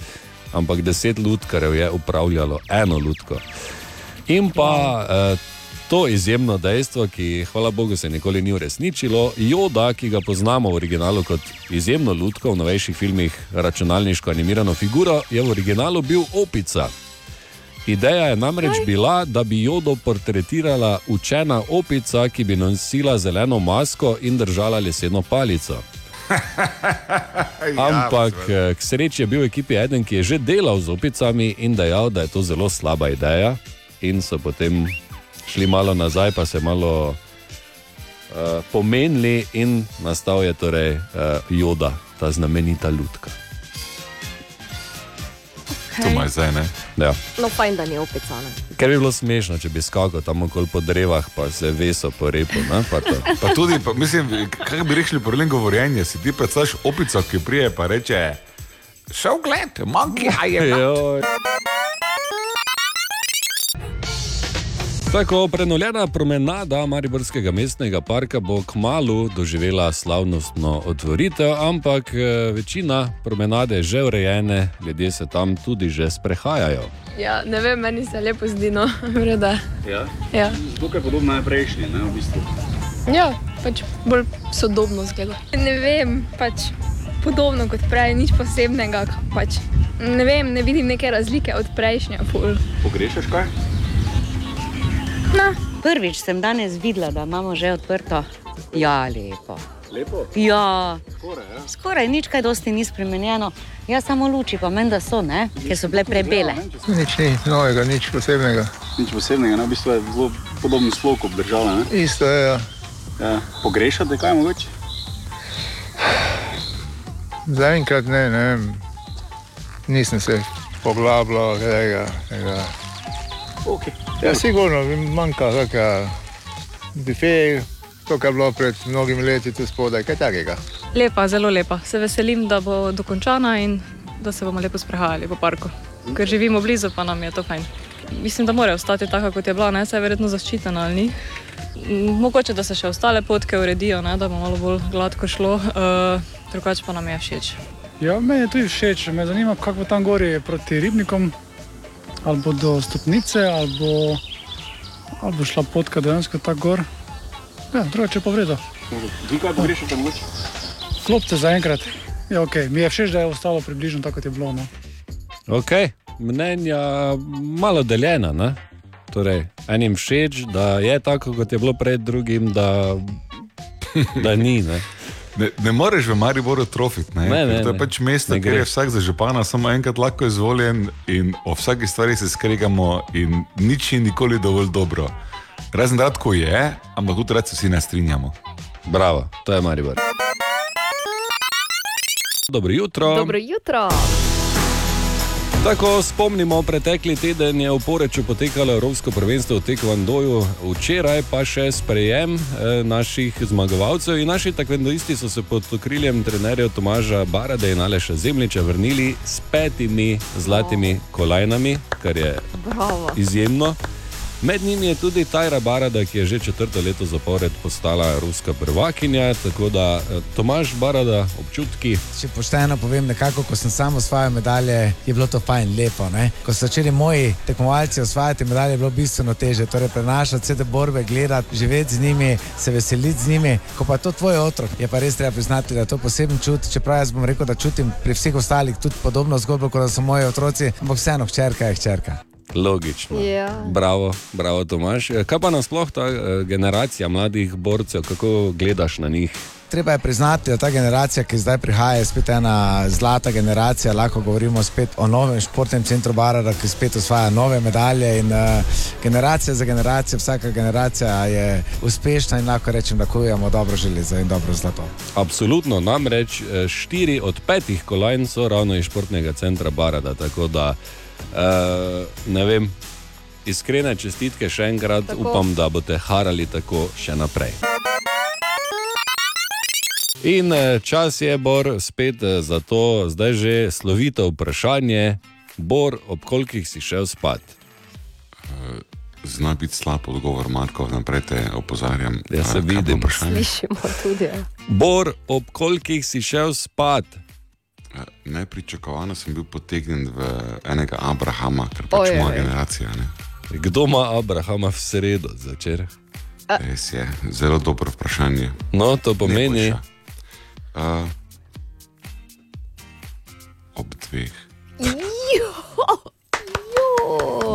ampak deset lutkarjev je upravljalo eno lutko. In pa eh, to izjemno dejstvo, ki, hvala Bogu, se nikoli ni uresničilo, Joda, ki ga poznamo v originalu kot izjemno lutko, v novejših filmih računalniško animirano figuro, je v originalu bil opica. Ideja je namreč bila, da bi Jodo portretirala učena opica, ki bi nosila zeleno masko in držala leseno palico. Ampak eh, k sreči je bil v ekipi eden, ki je že delal z opicami in dejal, da je to zelo slaba ideja. In so potem šli malo nazaj, pa se malo uh, pomenili, in nastal je torej uh, Joda, ta znamenita lutka.
To ima zdaj, ne?
Ja.
No, fajn, da ni opecana.
Ker bi bilo smešno, če bi skakal tam okoli po drevah, pa se veso po repu. Ne, pa to.
Pa tudi, pa, mislim, kaj bi rekli po lem govorjenju, si ti predstavljaš opico, ki prije pa reče, šel gled, monkey, a je
Tako prenovljena promenada Mariborskega mestnega parka bo kmalo doživela slavnostno otvoritev, ampak eh, večina promenade je že urejene, ljudje se tam tudi že sprehajajo.
Ja, ne vem, meni se lepo zdi, no, vreda.
Ja.
Ja.
Je podobno najprejšnji, ne, v bistvu.
ja, pač bolj sodobno zgleda. Ne vem, pač podobno kot prej, nič posebnega. Pač. Ne vem, ne vidim neke razlike od prejšnje. Pol.
Pogrešaš kaj?
No. Prvič sem danes videla, da imamo že odprto. Ja, lepo.
Lepo?
Ja,
Skoraj, ja.
skoraj nič kaj dosti ni spremenjeno. Ja, samo luči pa menda so, ne? ker so bile prebele.
Nič ni novega, nič posebnega.
Nič posebnega, ne, v bistvu je zelo podoben slog obdržala. Ne?
Isto je. Ja.
Ja. Pogrešate kaj mogoče?
Zaenkrat ne, ne vem. Nisem se poglabljal tega. tega.
Okay.
Ja, sigurno manjka kakšna bife, to, kar je bilo pred mnogimi leti tu spodaj, kaj takega.
Lepa, zelo lepa. Se veselim, da bo dokončana in da se bomo lepo sprehajali po parku. Ker živimo blizu, pa nam je to fajn. mislim, da mora ostati taka, kot je bila, ne, saj je verjetno zaščitena ali ni. Mogoče, da se še ostale potke uredijo, ne, da bo malo bolj gladko šlo, uh, drugače pa nam je všeč.
Ja, meni je tudi všeč, me zanima, kako bo tam gori proti ribnikom, ali bo do stopnice, ali bo, ali bo šla potka dejansko tako gor. Ja, drugače pa vredo.
Vi kaj pogrešate mogoče?
Klopce zaenkrat. Ja, ok, mi je všeč, da je ostalo približno tako, kot je bilo. No.
Ok, mnenja malo deljena. Ne? Torej, enim všeč, da je tako, kot je bilo pred drugim, da, da ni. Ne?
Ne, ne moreš v Mariboru trofiti. Ne?
Ne, ne,
to je
ne.
pač mesto, kjer je vsak za župana samo enkrat lahko izvoljen in o vsaki stvari se skregamo, in nič ni nikoli dovolj dobro. Razen rad, ko je, ampak tudi rad se vsi ne strinjamo.
Bravo, to je Maribor. Dobro jutro.
Dobro jutro.
Tako spomnimo, pretekli teden je v Poreču potekalo Evropsko prvenstvo v Tekvandoju, včeraj pa še sprejem eh, naših zmagovalcev. In naši tekvandoisti so se pod okriljem trenerja Tomaža Barade in Aleša Zemljiča vrnili s petimi zlatimi kolajnami, kar je
Bravo.
izjemno. Med njimi je tudi Tajra Barada, ki je že četrto leto zapored postala ruska prvakinja. Tako da eh, Tomaž Barada, občutki.
Če pošteno povem, nekako, ko sem sam osvajal medalje, je bilo to fajn, lepo. Ne? Ko so začeli moji tekmovalci osvajati medalje, je bilo bistveno teže. Torej, prenašati vse te borbe, gledati, živeti z njimi, se veseliti z njimi. Ko pa to tvoj otrok, je pa res treba priznati, da je to poseben čut. Čeprav jaz bom rekel, da čutim pri vseh ostalih tudi podobno zgodbo, kot so moji otroci, ampak vseeno, hčerka je hčerka.
Logično.
Ja.
Bravo, bravo, Tomaš. Eh, Kaj pa nasploh ta eh, generacija mladih borcev, kako gledaš na njih?
Treba je priznati, da ta generacija, ki zdaj prihaja, je spet ena zlata generacija. Lahko govorimo spet o novem športnem centru Barara, ki spet osvaja nove medalje. In, uh, generacija za generacijo, vsaka generacija je uspešna in lahko rečem, da kujemo dobro železo in dobro zlato.
Absolutno, namreč štiri od petih kolajn so ravno iz športnega centra Barada. Tako da, eh, ne vem, iskrene čestitke še enkrat,
Tako.
upam, da boste harali tako še naprej. In eh, čas je, Bor, spet eh, za to, zdaj že slovito vprašanje. Bor, ob kolikih si šel spat?
Zna biti slab odgovor, Marko, naprej te opozarjam.
Jaz se vidim.
Slišimo tudi. ja.
Bor, ob kolikih si šel spat?
Nepričakovano sem bil potegnjen v enega Abrahama, ker pač
Ojej.
moja generacija. Ne?
Kdo ima Abrahama v sredo zvečer?
Res je, zelo dobro vprašanje.
No, to pomeni.
Uh, ob dveh.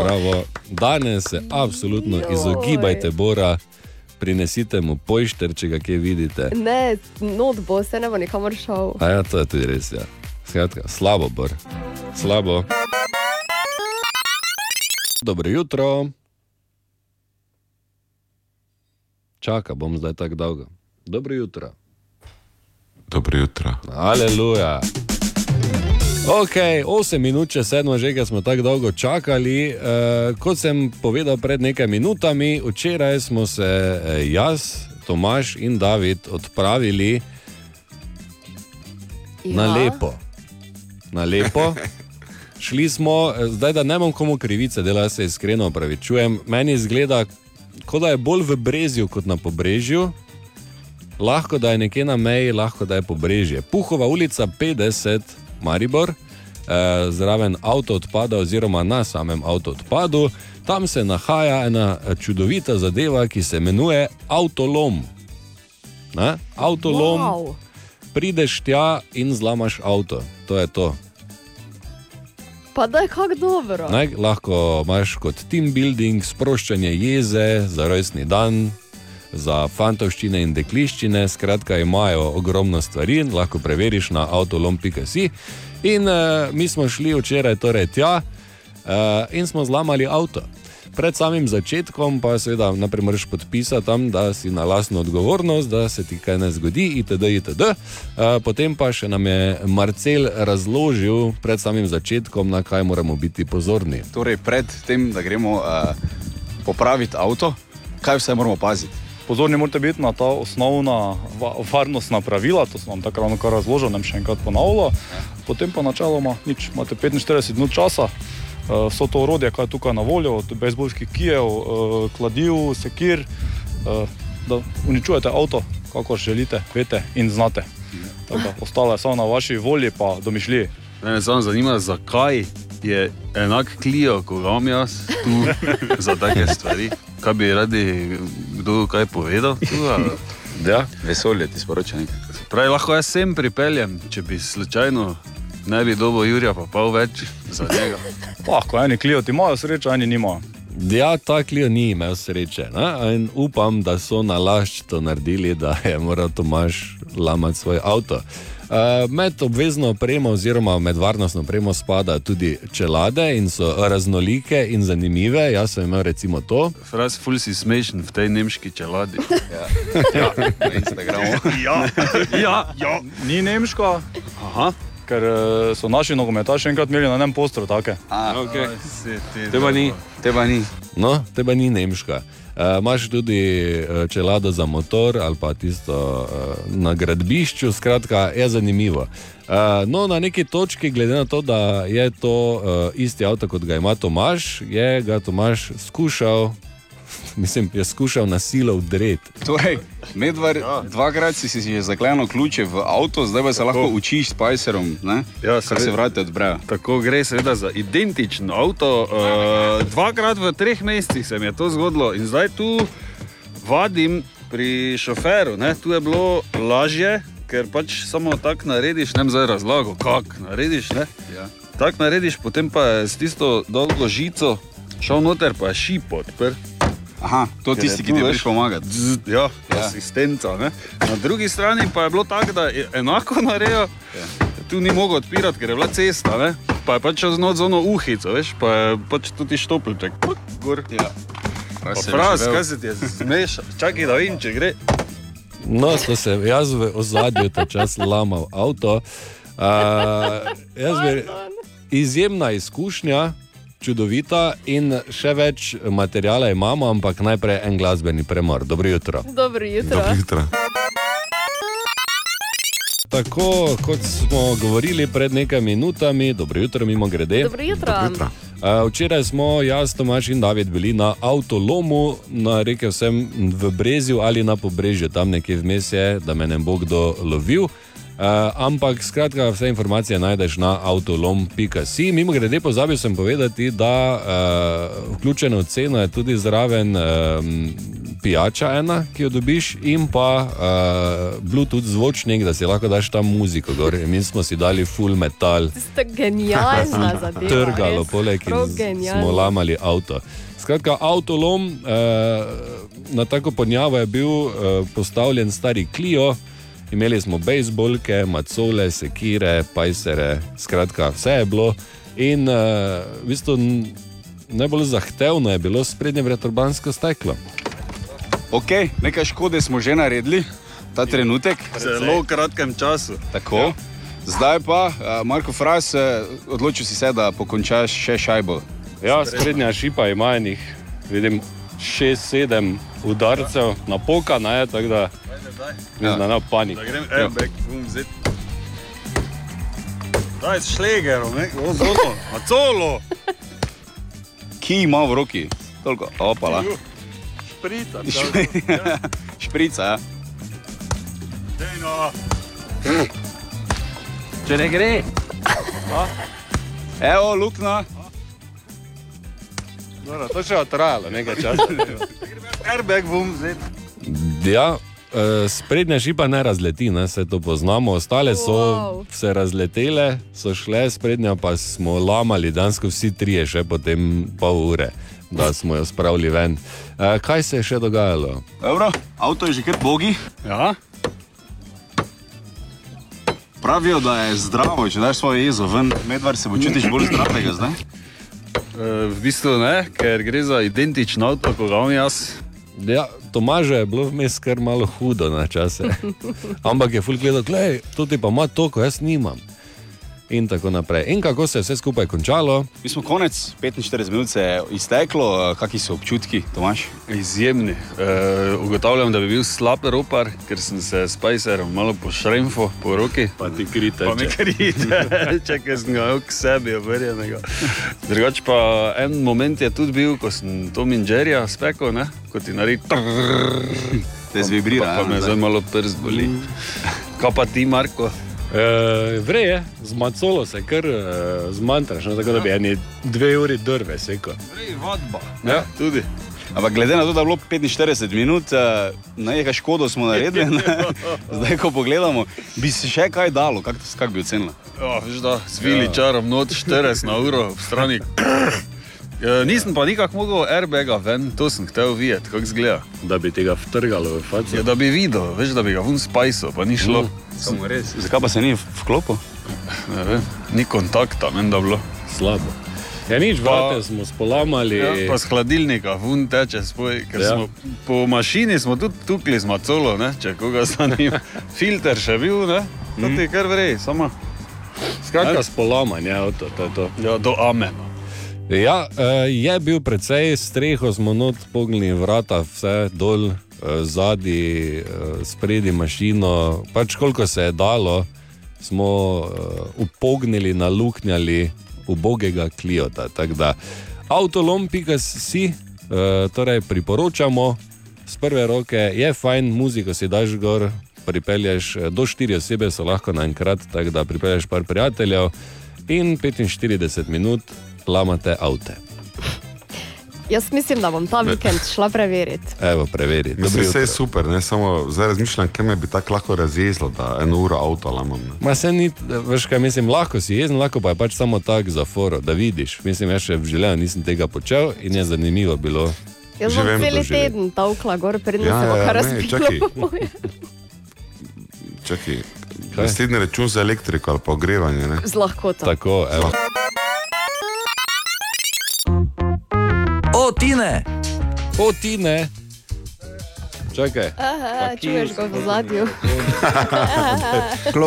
Bravo. Danes se absolutno izogibajte Bora, prinesite mu pojšter, če ga kje vidite.
Ne, not bo, se ne bo nikamor šel.
A ja, to je tudi res. Ja. Skratka, slabo, Bor. Slabo. Dobro jutro. Čaka, bom zdaj tako dolgo. Dobro jutro.
Dobro jutro.
Aleluja. Ok, 8 minut, če sedmo že, ker smo tako dolgo čakali. Uh, kot sem povedal pred nekaj minutami, včeraj smo se eh, jaz, Tomaš in David odpravili ja. na lepo. Na lepo. Šli smo, eh, zdaj da ne bom komu krivice, jaz se iskreno opravičujem. Meni izgleda, kot da je bolj v brezju kot na pobrežju. Lahko da je nekje na meji, lahko da je pobrežje. Puhova ulica 50, Maribor, eh, zraven avto odpada, oziroma na samem avto odpadu, tam se nahaja ena eh, čudovita zadeva, ki se imenuje avtolom. Ne? Avtolom, wow. Prideš tja in zlamaš avto. To je to.
Pa da je kako dobro.
Ne, lahko imaš kot team building, sproščanje jeze za rojstni dan, za fantovščine in dekliščine. Skratka, imajo ogromno stvari, lahko preveriš na avtolom.si. In uh, mi smo šli včeraj torej tja uh, in smo zlamali avto. Pred samim začetkom pa seveda najprej moraš podpisati tam, da si na lastno odgovornost, da se ti kaj ne zgodi, itd. itd. Uh, potem pa še nam je Marcel razložil pred samim začetkom, na kaj moramo biti pozorni.
Torej, pred tem, da gremo uh, popraviti avto, kaj vse moramo paziti?
Pozorni morate biti na ta osnovna va- varnostna pravila, to sem vam tako ravno kar razložil, ne bom še enkrat ponavljal. Potem pa načeloma nič, imate 45 minut časa, vso to orodje, kar je tukaj na voljo, od bejzbolskih kijev, uh, kladiv, sekir, uh, da uničujete avto, kako želite, veste in znate. Tako Ostalo je samo na vaši volji, pa domišljiji.
Me samo zanima, zakaj je enak klijo, kot ga imam jaz tu za take stvari. Kaj bi radi kdo kaj povedal? Tu, ali?
Ja, vesolje ti sporoča nekaj.
Pravi, lahko jaz sem pripeljem, če bi slučajno ne bi dobil Jurija, pa pol več za njega.
Lahko eni klijoti imajo srečo, eni nimajo.
Ja, ta klijo ni imel sreče. Ne? Upam, da so na lašč to naredili, da je moral Tomaš lamati svoj avto. Uh, med obvezno opremo, oziroma med varnostno opremo, spada tudi čelade in so raznolike in zanimive. Jaz sem imel recimo to.
Fras, ful si smešen v tej nemški čeladi.
Ja, na Instagramu.
ja, ja, ja, ni nemško.
Aha.
Ker eh, so naši nogometaši enkrat imeli na enem postru take.
A,
okay.
Teba ni, teba ni.
No, teba ni nemška. Uh, Imáš tudi uh, čelado za motor ali pa tisto uh, na gradbišču, skratka, je zanimivo. Uh, no, na neki točki, glede na to, da je to uh, isti avto, kot ga ima Tomaš, je ga Tomaš skušal, mislim, je skušal na silo vdreti.
Torej, medvar,
Ja.
dvakrat si si že zaklenil ključe v avto, zdaj pa se lahko učiš s Pajserom, ne?
Ja,
kar se vrati odprejo.
Tako gre seveda za identično avto. Uh, dvakrat v treh mesecih se mi je to zgodilo in zdaj tu vadim pri šoferu. Ne? Tu je bilo lažje, ker pač samo tako narediš, ne vem zdaj razlago, kako narediš. Ne?
Ja.
Tako narediš, potem pa je s tisto dolgo žico šel noter, pa je šip odprt.
Aha, to
Ker
tisti,
je
ki ti
veš,
pomagati.
Z, ja,
Ja.
asistenca. Ne? Na drugi strani pa je bilo tako, da je enako naredil. Tu ni mogel odpirati, ker je bila cesta, ne? pa je pač čez noč z ono uhico, veš, pa je pač tudi štopljček. Gor.
Ja. Se je živel.
kaj se ti je zmešal? Čakaj, da vidim, če gre.
No, to sem jaz v ozadju ta čas lamal avto. Uh, jaz bi, izjemna izkušnja, čudovita in še več materijala imamo, ampak najprej en glasbeni premor. Dobro jutro.
Dobro jutro.
Tako kot smo govorili pred nekaj minutami, dobro jutro, mimo grede.
Dobro jutro. Dobro jutro.
Uh, včeraj smo jaz, Tomaš in David bili na avtolomu, na rekel sem v Brezju ali na pobrežju, tam nekje vmes je, da me ne bo kdo lovil. Uh, ampak skratka, vse informacije najdeš na avtolom.si. Mimo grede, pozabil sem povedati, da uh, vključeno v ceno je tudi zraven um, pijača ena, ki jo dobiš, in pa uh, Bluetooth zvočnik, da si lahko daš tam muziko. Gor. Mi smo si dali full metal,
Ste genialna zadeva.
trgalo, poleg
genialno.
smo lamali avto. Skratka, avtolom, eh, na tako podnjavo je bil eh, postavljen stari Clio, imeli smo bejzbolke, macole, sekire, pajsere, skratka, vse je bilo. In eh, v bistvu najbolj zahtevno je bilo sprednje vetrobransko steklo.
Ok, nekaj škode smo že naredili, ta trenutek.
V zelo kratkem času.
Tako. Zdaj pa, uh, Marko Fras, uh, odločil si se, da pokončaš še šajbo.
Ja, sprednja šipa ima enih, vidim, 6-7 udarcev na poka, ne, tako da da ne bo panik.
Da grem airbag, bom vzeti. Daj s šlegerom, ne? O, zolo, a colo.
Ki ima v roki, toliko, opala.
Šprica,
Šprica, ja.
Dejno.
Če ne gre. Evo, luknja.
Dobro, to še bo trajalo nekaj časa.
Airbag bom vzeti.
Ja, eh, sprednja šipa ne razleti, ne, se to poznamo, ostale so
Wow.
se razletele, so šle, sprednja pa smo lamali, dansko vsi trije, še potem pol ure, da smo jo spravili ven. Eh, Kaj se je še dogajalo?
Dobro, avto je že kar bogi.
Ja.
Pravijo, da je zdravo, če daš svojo jezo ven, medvar se počutiš bolj zdravega zdaj.
E, v bistvu ne, ker gre za identično avto, kot ga imam jaz.
Ja, Tomažu je bilo vmes kar malo hudo na čase. Ampak je fulg gledal, gledaj, to ti pa ima to, ko jaz nimam. In tako naprej. In kako se je vse skupaj končalo?
Mi smo konec, 45 minut se je izteklo, kakšni so občutki, Tomaš?
Izjemni. E, ugotavljam, da bi bil slab ropar, ker sem se s Pajserom malo pošremfo po roki.
Pa ti krite.
Pa mi krite, če ker sem ga k sebi obrjenega. Drugač pa en moment je tudi bil, ko sem Tom in Jerryja spekel, ne? ko ti naredi trrrr.
Te zvibrira,
Pa, pa me
zdaj
malo prst boli. Kaj pa ti, Marko?
E, Vreje, z macolo se kar e, zmantraš, no, tako da bi eni dve uri drve sekal.
Vadba.
Ja, tudi. Ampak glede na to, da je bilo 45 minut, eh, nekaj škodo smo naredili, ne? zdaj ko pogledamo, bi se še kaj dalo, kako kak bi ocenila?
Ja, veš da, svili ja. čarom not 40 na uro ob strani. E, nisem pa nikak mogel airbaga ven, to sem hotel videti, kako izgleda.
Da bi tega vtrgalo v faci.
Ja, da bi videl, veš, da bi ga vun spajso, pa ni šlo.
Mm, samo res.
Zakaj pa se ni vklopil?
Ne vem, ni kontakta, menda bilo.
Slabo. Ja, nič, vrate smo spolamali.
Ja, pa z hladilnika, vun teče spoj, ker
Ja.
smo po mašini smo tudi tukli z macolo, ne, če koga zanima. Filter še bil, ne, to ti je kar vrej, samo.
Skratka, spolamanje avto, to je to.
Ja, do amena.
Ja, eh, je bil precej streho, smo not pognili vrata, vse dol, eh, zadnji, spredi mašino. Pač koliko se je dalo, smo eh, upognili, naluknjali ubogega kliota. Avtolom.si, eh, torej priporočamo z prve roke, je fajn, muziko si daš gor. Pripelješ eh, do štiri osebe, so lahko naenkrat, tako da pripelješ par prijateljev in 45 minut lamate avte.
Jaz mislim, da bom ta vikend šla preveriti.
Evo, preveri.
Mislim, vse je super, ne? samo zdaj razmišljam, kaj me bi tako lahko razjezlo, da eno uro avto lamam. ne.
Ma se ni, veš kaj mislim, lahko si jezen, lahko pa je pač samo tak za foro, da vidiš. Mislim, jaz še v življenju nisem tega počel in je zanimivo bilo.
Jaz
vem,
cel teden tavkla gor, predtem
Ja,
se bo
ja,
kar razpilo.
čakaj. naslednji račun za elektriko ali pa ogrevanje. Ne?
Z lahkoto.
Tako, evo.
O, Tine!
O, Tine! Čakaj.
Aha, čuješ ga v zadju.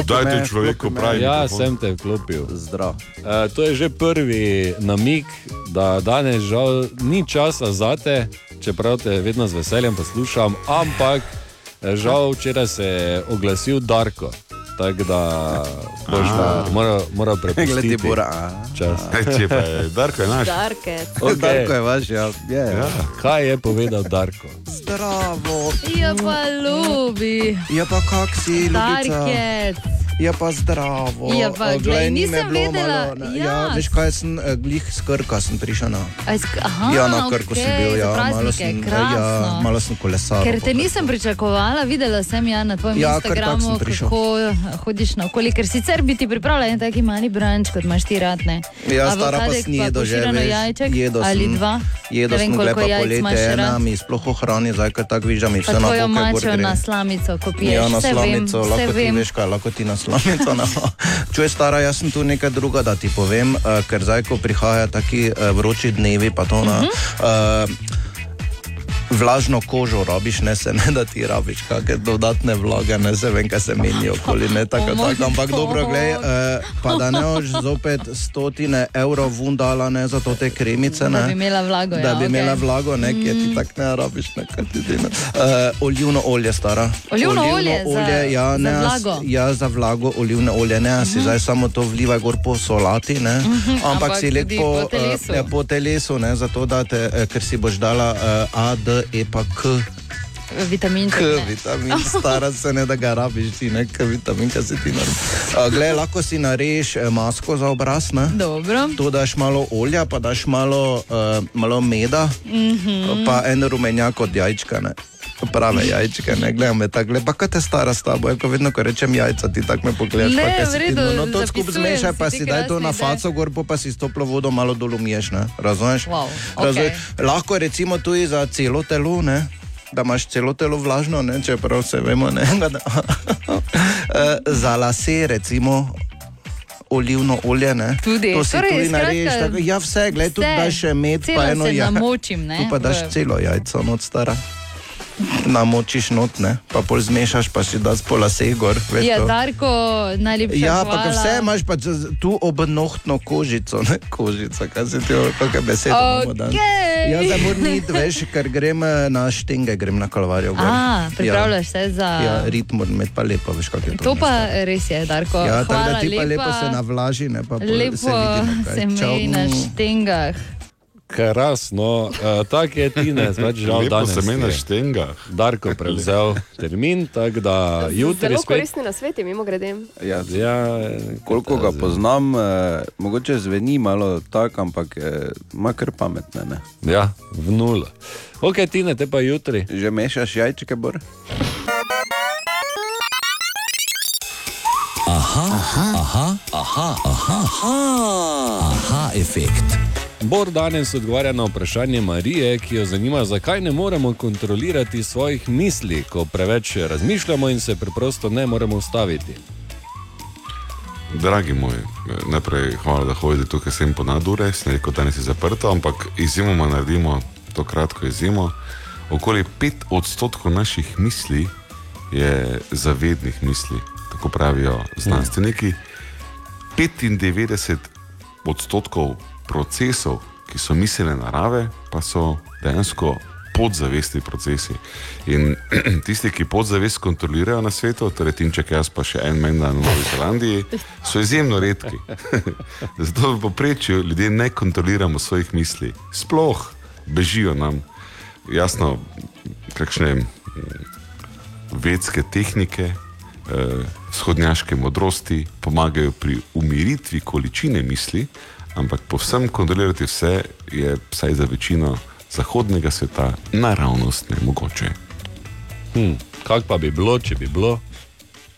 Dajte človeku pravi.
Ja, sem te vklopil.
Zdrav.
E, to je že prvi namig, da danes žal ni časa za te, čeprav te vedno z veseljem poslušam, ampak eh, žal včeraj se je oglasil Darko. Tako da boš
Aha.
moral, moral prepustiti.
Glede Bora.
Čas.
Če pa je Darko je naš.
Darke.
Okay.
Darko je vaš, ja. Je, ja.
Kaj je povedal Darko?
Zdravo.
Ja, pa ljubi.
Ja, pa kak si, ljubica?
Darket.
Ja, pa zdravo.
Ja, pa glej, nisem vedela,
Malo,
ja.
ja, veš kaj, sem eh, glih z Krka sem prišel na.
Iz- Aha,
ja, na Krku
okej,
sem bil, ja, malo
praznike,
sem, ja,
krasno.
malo sem kolesaril.
Ker te nisem pričakovala, videla sem ja na tvojem
Ja, kar
Instagramu,
sem
kako hodiš na okoli, ker sicer bi ti pripravila en taki mali branč, kot imaš ti ratne.
Ja, stara pa
Avokadek
sem jedel že, veš,
jajček
jedel
ali
sem,
dva. Vem,
sem lepa poletje, ena mi sploh ohrani, zdaj kaj tako vižam, vse na boke gor
mačo
gre.
na slamico, ko piješ.
Ja, na slamico, lahko ti veš, kaj lahko ti na slamico. Na... Čuj, stara, jaz sem tu nekaj druga, da ti povem, uh, ker zdaj, ko prihaja taki uh, vroči dnevi, pa to na.
Mhm.
Uh, Vlažno kožo rabiš, ne se ne da ti rabiš, kakšne dodatne vlage, ne se vem, kaj se meni okoli, ne tako, tako. Ampak dobro, gledaj, eh, pa da ne boš zopet stotine evrov vundala, ne za to te kremice, ne.
Da bi imela vlago,
Da
ja,
bi
okej.
imela vlago, ne, ki ti tako ne rabiš, ne, kaj ti ne. Uh, olivno olje, stara.
Olivno olje za-
ja,
za
ne,
vlago?
s- Ja, za vlago olivno olje, ne, uh -huh. si zdaj samo to vlivaj gor po solati, ne,
Mhm,
-huh. ampak,
ampak
si lepo
po telesu.
eh, ja, po telesu, ne, zato da te, eh, ker si boš dala uh, A, epocă Pa K. Vitamin, stara se ne da ga rabiš, ti ne, K, vitamin, kaj se ti naredi. Glej, lahko si narežeš eh, masko za obraz, ne.
Dobro.
Tu daš malo olja, pa daš malo, uh, malo meda,
Mhm.
pa en rumenjak od jajčka. Ne. Prave jajčke, ne gledam me tako, lepa, kaj te stara s tabo, ko vedno, ko rečem jajca, ti tako me pogledaš.
Ne,
pa ti-
redu,
no, to skupaj zmešaj, pa si daj to na faco gor, pa si s toplo vodo malo dol umiješ, ne, razumeš?
Wow,
Razumeš?
okej.
Lahko recimo tudi za celo telo, ne. Da imaš celo telo vlažno, ne? čeprav se vemo, ne? da, Eh, za lase, recimo, olivno olje. Ne?
Tudi.
to si
Torej,
tudi narediš. Tako, ja, vse, gledaj, tu daš še med, pa eno jajce.
namočim, ne,
Tu pa daš
v-
celo jajco, not stara. Namočiš not, ne? pa pol zmešaš, pa si da spola sej gor. veš
Ja,
to?
Darko, najlepša
Ja,
hvala.
pa vse imaš pa tu obnohtno kožico, ne kožica, kaj se ti kakšne besede danes.
Okej.
Ja, zdaj moram iti, veš, ker grem eh, na štenge, grem na kalvarijo. gor.
A, pripravljaš se za.
Ja, ja rit moram imeti pa lepo, veš, kako je to.
To pa res je, Darko.
Ja, tako da ti pa
lepa.
lepo se navlaži, ne pa
Lepo
se vidimo.
se
Čau.
meji na štengah.
Krasno, uh, tako je Tine, pač žal danes.
se meni štengah.
Darko prevzel termin, tako da jutri
Zelo
spet.
koristni na svetu, mimo grede.
Ja,
ja,
koliko ga poznam, eh, mogoče zveni malo tako, ampak eh, ima kar pametne. Ne?
Ja, v nula. Ok, Tine, te pa jutri.
Že mešaš jajčke, bor?
Aha, aha, aha, aha, aha, aha, aha efekt.
Bor danes odgovarja na vprašanje Marije, ki jo zanima, zakaj ne moremo kontrolirati svojih misli, ko preveč razmišljamo in se preprosto ne moremo ustaviti.
Dragi moj, najprej hvala, da hodite tukaj sem po nadure, sem rekel, da danes je zaprto, ampak izjemoma naredimo to kratko izjemo. Okoli 5 odstotkov naših misli je zavednih misli, tako pravijo znanstveniki. 95 odstotkov procesov, ki so miselne narave, pa so dejansko podzavestni procesi. In tisti, ki podzavest kontrolirajo na svetu, torej Tinček, jaz pa še en menda na Novi Zelandiji, so izjemno redki. Zato v poprečju ljudje ne kontroliramo svojih misli, sploh bežijo nam. Jasno, kakšne mm, vedske tehnike, eh, vzhodnjaške modrosti pomagajo pri umiritvi količine misli, ampak povsem kontrolirati vse je, vsaj za večino zahodnega sveta, naravnost nemogoče.
Hm, kaj pa bi bilo, če bi bilo,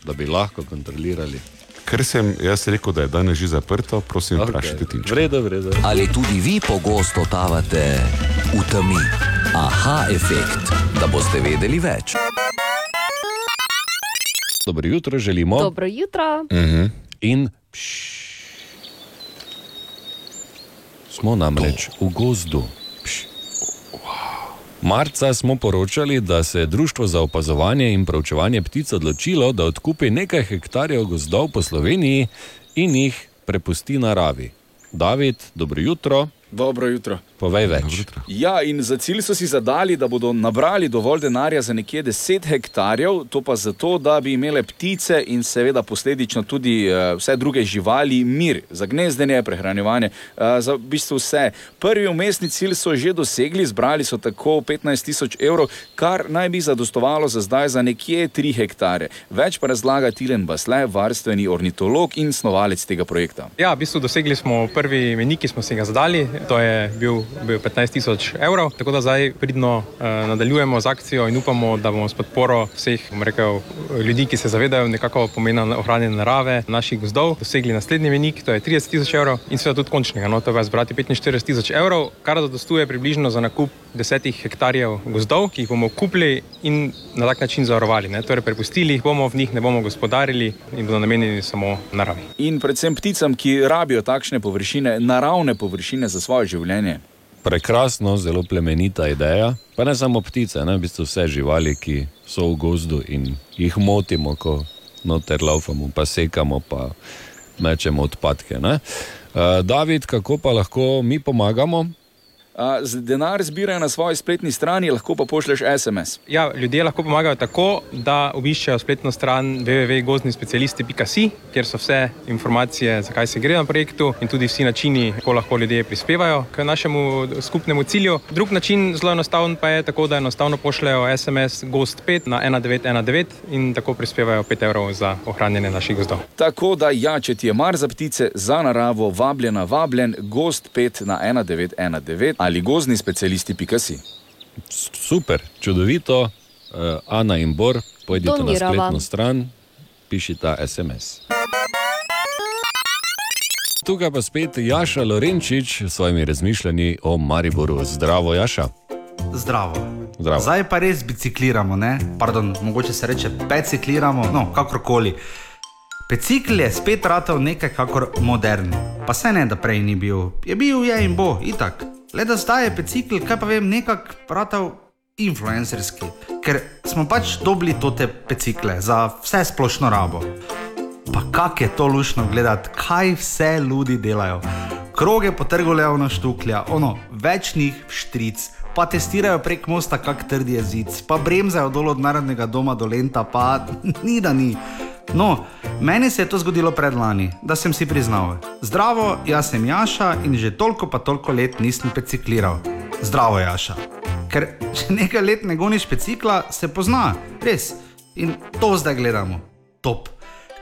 da bi lahko kontrolirali?
Ker sem jaz rekel, da je danes že zaprto, prosim, okay. vprašajte Tinčka.
Vredo, vredo.
Ali tudi vi pogosto tavate v temi? Aha, efekt, da boste vedeli več.
Dobro jutro želimo.
Dobro jutro.
Mhm. In smo namreč v gozdu. Pš. Marca smo poročali, da se je Društvo za opazovanje in preučevanje ptic odločilo, da odkupi nekaj hektarjev gozdov po Sloveniji in jih prepusti naravi. David, dobro jutro.
Dobro jutro.
Povej več.
Ja, in za cilj so si zadali, da bodo nabrali dovolj denarja za nekje 10 hektarjev, to pa zato, da bi imele ptice in seveda posledično tudi uh, vse druge živali mir, za gnezdenje, prehranjevanje, uh, za v bistvu vse. Prvi umestni cilj so že dosegli, zbrali so tako 15 tisoč evrov, kar naj bi zadostovalo za zdaj za nekje 3 hektare. Več pa razlaga Tilen Basle, varstveni ornitolog in snovalec tega projekta.
Ja, v bistvu dosegli smo prvi menik, ki smo si ga zadali, to je bil, bil 15 tisoč evrov, tako da zdaj pridno eh, nadaljujemo z akcijo in upamo, da bomo s podporo vseh rekel, ljudi, ki se zavedajo nekako pomena ohranjene narave naših gozdov, dosegli naslednji menik, to je 30 tisoč evrov in seveda tudi končnega, no, to je zbrati 45 tisoč evrov, kar zadostuje približno za nakup desetih hektarjev gozdov, ki jih bomo kupili in na tak način zavarovali. Ne? Torej, prepustili jih bomo, v njih ne bomo gospodarili in bodo namenjeni samo naravi.
In predvsem pticam, ki rabijo takšne površine, naravne površine za svoje življenje.
Prekrasno, zelo plemenita ideja. Pa ne samo ptice, ne v bistvu vse živali, ki so v gozdu in jih motimo, ko noter laufamo, pa sekamo, pa mečemo odpadke. Uh, David, kako pa lahko mi pomagamo?
Z- Denar zbirajo na svoji spletni strani, lahko pa pošlješ SMS.
Ja, ljudje lahko pomagajo tako, da obiščejo spletno stran www.gozdnispecialisti.si, kjer so vse informacije, zakaj se gre na projektu in tudi vsi načini, kako lahko ljudje prispevajo k našemu skupnemu cilju. Drug način, zelo enostaven, pa je tako, da enostavno pošljajo SMS Gost 5 na 1919 in tako prispevajo 5 evrov za ohranjanje naših gozdov.
Tako da, ja, če ti je mar za ptice, za naravo, vabljena, vabljen, gost 5 na 1919 ali gozdni specialisti.si.
Super, čudovito, uh, Ana in Bor, pojdite na
Donirava.
spletno stran, pišite SMS. Tukaj pa spet Jaša Lorenčič s svojimi razmišljanji o Mariboru. Zdravo, Jaša.
Zdravo.
Zdravo.
Zdaj pa res bicikliramo, ne? Pardon, mogoče se reče pecikliramo, no, kakorkoli. Pecikl je spet ratal nekaj kakor modern. Pa se ne, da prej ni bil. Je bil, je in bo, itak. Le da zdaj je pecikl, kaj pa vem, nekak ratal influencerski, ker smo pač dobili te pecikle za vse splošno rabo. Pa kak je to lušno gledati, kaj vse ljudi delajo. Kroge po trgu Leona štuklja, ono, več njih v štric, pa testirajo prek mosta, kak trdi je zid, pa bremzajo dol od narodnega doma do Lenta, pa ni da ni. No, meni se je to zgodilo predlani, da sem si priznal. Zdravo, jaz sem Jaša in že toliko pa toliko let nisem pecikliral. Zdravo, Jaša. Ker če nekaj let ne goniš pecikla, se pozna, res. In to zdaj gledamo. Top.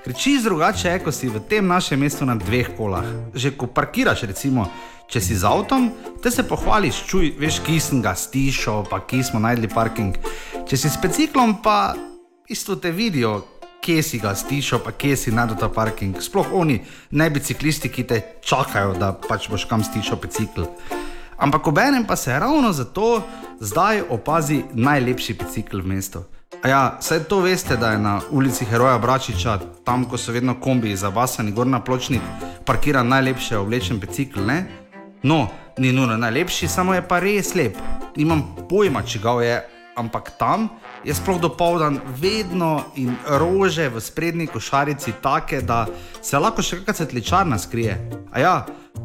Ker čisto drugače je, ko si v tem našem mestu na dveh kolah. Že ko parkiraš, recimo, če si z avtom, te se pohvališ, čuj, veš, ki sem ga stišal, pa ki smo najdli parking. Če si s biciklom, pa isto te vidijo, kje si ga stišal, pa kje si najdel ta parking. Sploh oni, ne biciklisti, ki te čakajo, da pač boš kam stišal bicikl. Ampak obenem pa se ravno zato zdaj opazi najlepši bicikl v mestu. Ja, saj to veste, da je na ulici Heroja Bračiča, tam, ko so vedno kombi zabasani gor na pločnik, parkiran najlepše oblečen bicikl, ne? No, ni nujno najlepši, samo je pa res lep. Nimam pojma, če ga je, ampak tam je sploh dopoldan vedno in rože v sprednji košarici take, da se lahko še kakšna cvetličarna skrije. A ja,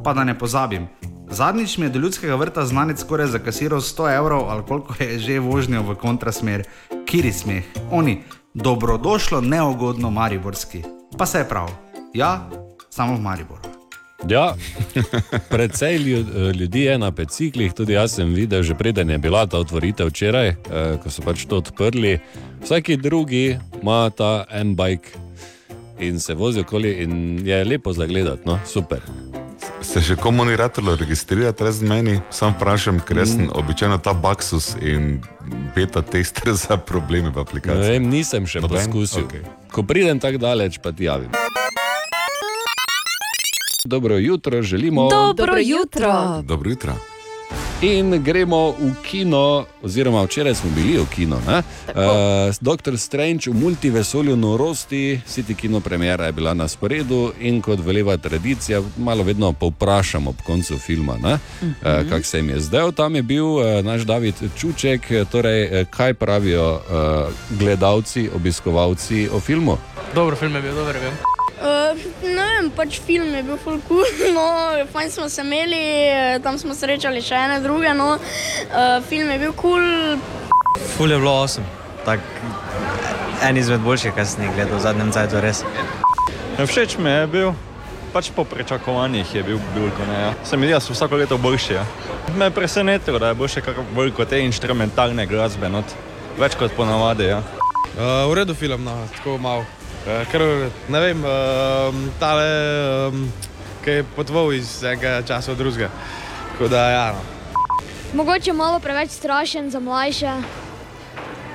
pa da ne pozabim. Zadnjič mi je do ljudskega vrta znanec skoraj zakasiral 100 evrov, ali koliko je že vožnjo v kontrasmer, kiri smeh, oni, dobrodošlo, neugodno mariborski. Pa se je prav, ja, samo v Mariboru.
Ja, lju- ljudi je na biciklih, tudi jaz sem videl, že preden je bila ta otvoritev včeraj, eh, ko so pač to odprli. Vsaki drugi ima ta M-bike in se vozi okoli, in je lepo zagledati, no, super.
Se še komu ni ratalo registrirati, razen meni, sam vprašam, ker jaz sem običajno ta baksus in beta tester za probleme v
Ne
aplikaciji.
vem, nisem še
Noben?
poskusil.
Okej.
Ko pridem tako daleč, pa ti javim. Dobro jutro, želimo.
Dobro jutro.
Dobro jutro.
In gremo v kino, oziroma včeraj smo bili v kino. Uh, Doktor Strange v multivesolju norosti, City Kino premjera je bila na sporedu in kot veleva tradicija, malo vedno povprašam ob koncu filma, uh, kako se jim je zdel. Tam je bil uh, naš David Čuček, eh, torej eh, kaj pravijo uh, gledalci, obiskovalci o filmu.
Dobro, film je bil, dober je bil.
Uh, ne vem, pač film je bil full cool, no, fajn smo se imeli, eh, tam smo srečali še ene druge, no, uh, film je bil cool,
Ful je bilo osem. Tak, en izmed boljših, kar sem jih gledal v zadnjem času, res.
Všeč mi je bil, pač po pričakovanjih je bil bilko. Ne, ja. Se mi zdi, da so vsako leto boljši. Ja. Me je presenetilo, da je boljše kar veliko te instrumentalne glasbe, not. več kot ponavadi. Ja.
Uh, v redu film, no, tako malo. Uh, ker, ne vem, uh, tale, um, ki je potoval iz enega časa v drugega. Tako da, ja, no.
Mogoče malo preveč strašen za mlajše,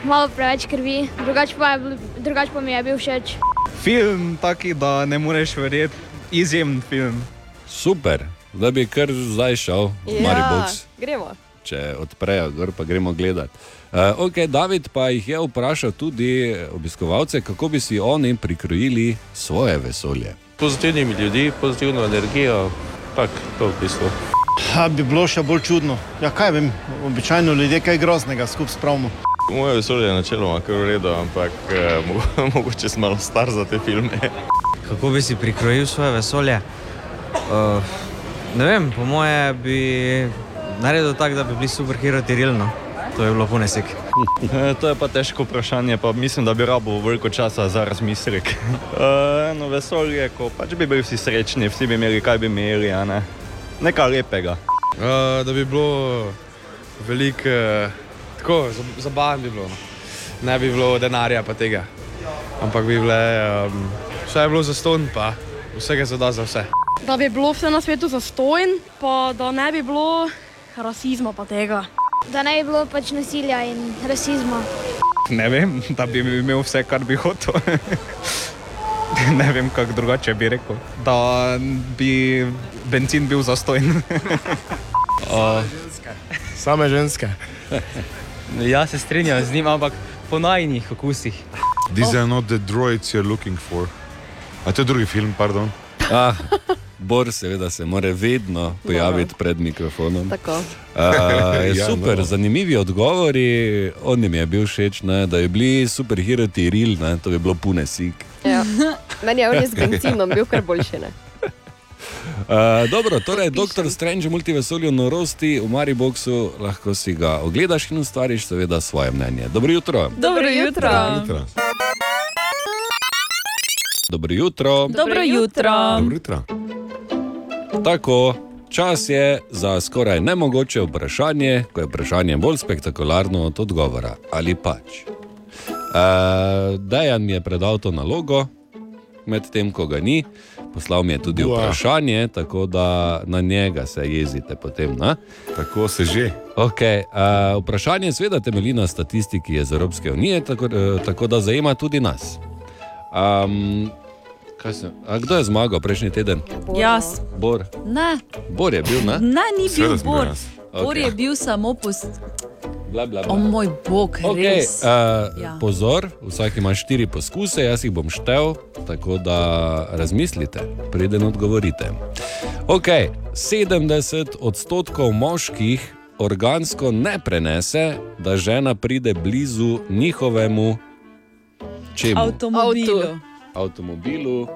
malo preveč krvi, drugače pa, je drugače pa mi je bil všeč.
Film taki, da ne moreš verjeti, izjemen film.
Super, da bi kar zdaj šel v Maribox.
gremo.
če odprejo, gor pa gremo gledat. Uh, okay, David pa jih je vprašal tudi obiskovalce, kako bi si oni prikrojili svoje vesolje.
pozitivnimi ljudmi, pozitivno energijo, tako to v bistvu.
Ha, bi bilo še bolj čudno. Ja, kaj vem, običajno ljudje kaj groznega skupaj spravimo.
Moje vesolje je načeloma kar v redu, ampak eh, mo- mogoče sem malo star za te filme.
Kako bi si prikrojil svoje vesolje? Uh, ne vem, po moje bi naredil tako, da bi bili superhero tirilno. To je bilo punesik.
E, To je pa težko vprašanje, pa mislim, da bi rabo veliko časa za razmislek. Eno vesolje, ko pač bi bili vsi srečni, vsi bi imeli, kaj bi imeli, a ne. Nekaj lepega.
Uh, da bi bilo veliko, uh, tako za- zabavno bi bilo. No. Ne bi bilo denarja pa tega, ampak bi bile, um, vse je bilo za ston, pa vsega se da za vse.
Da bi bilo vse na svetu zastojn, pa da ne bi bilo rasizma pa tega.
Da ne bi bilo pač nasilja in rasizma.
Ne vem, da bi imel vse, kar bi hotel. ne vem, kako drugače bi rekel. Da bi benzin bil zastojen.
Same ženske.
Jaz se strinjam z njim, ampak po najnih okusih.
These are not the droids you're looking for. A to je drugi film, pardon.
Ah, Bor, seveda, se mora vedno pojaviti pred mikrofonom.
Tako.
Uh,
Ja,
super,
no.
zanimivi odgovori. On jim je bil všeč, ne, da je bili superhero Tiril, ne, to bi bilo pune sik.
Ja. Meni je on z benzinom bil kar boljši. Ne?
Uh, dobro, torej, doktor Strange v multivesolju norosti v Mariboku, lahko si ga ogledaš in ustvariš, seveda, svoje mnenje. Dobro jutro.
Dobro jutro.
Dobro jutro.
Dobro jutro.
Dobro jutro.
Tako, čas je za skoraj nemogoče vprašanje, ko je vprašanje bolj spektakularno od odgovora. Ali pač. Uh, Dejan mi je predal to nalogo, medtem ko ga ni, poslal mi je tudi
Ua.
vprašanje, tako da na njega se jezite potem. Na?
Tako se že.
Okay, uh, vprašanje seveda temelji na statistiki iz Evropske unije, tako, uh, tako da zajema tudi nas. Um, sem, a kdo je zmagal prejšnji teden?
Jaz.
Bor.
Ne,
Bor je bil, ne?
ne ni bil Bor.
jaz.
Bor je bil samo post.
Bla, bla, bla.
O moj bog,
Okay,
res.
uh,
Ja.
ja. Pozor, vsak ima štiri poskuse, jaz jih bom štel, tako da razmislite, preden odgovorite. Okay, 70 odstotkov moških organsko ne prenese, da žena pride blizu njihovemu čemu?
Avtomobilu.
avtomobilu.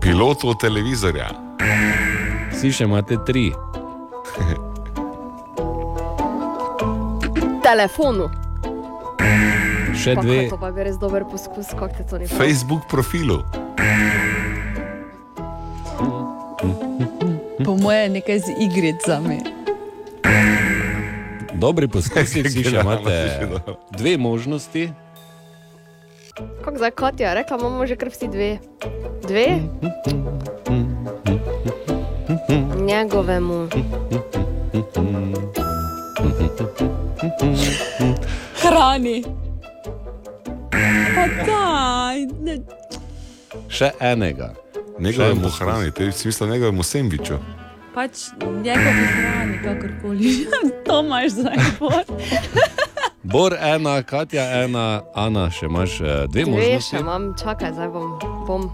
Pilotov televizorja.
Vsi še imate tri.
Telefonu.
Še
Pa,
dve.
To pa je res dober poskus, kako te to ni
Facebook profilu.
Po moje je nekaj z igricami.
Dobri poskusi, vsi še imate dve možnosti.
Kako zdaj, kot je rekla, imamo že kar vsi dve. Dve? Njegovemu.
Hrani. Pa daj. Ne.
Še enega.
Njegovemu
poskus.
hrani, te v smislu njegovemu sendviču.
Pač njegovi hrani, kakorkoli. to imaš zdaj. Bor.
Bor ena, Katja ena, Ana še imaš eh, dve
Dve
možnosti.
še imam, čakaj, zdaj bom. bom.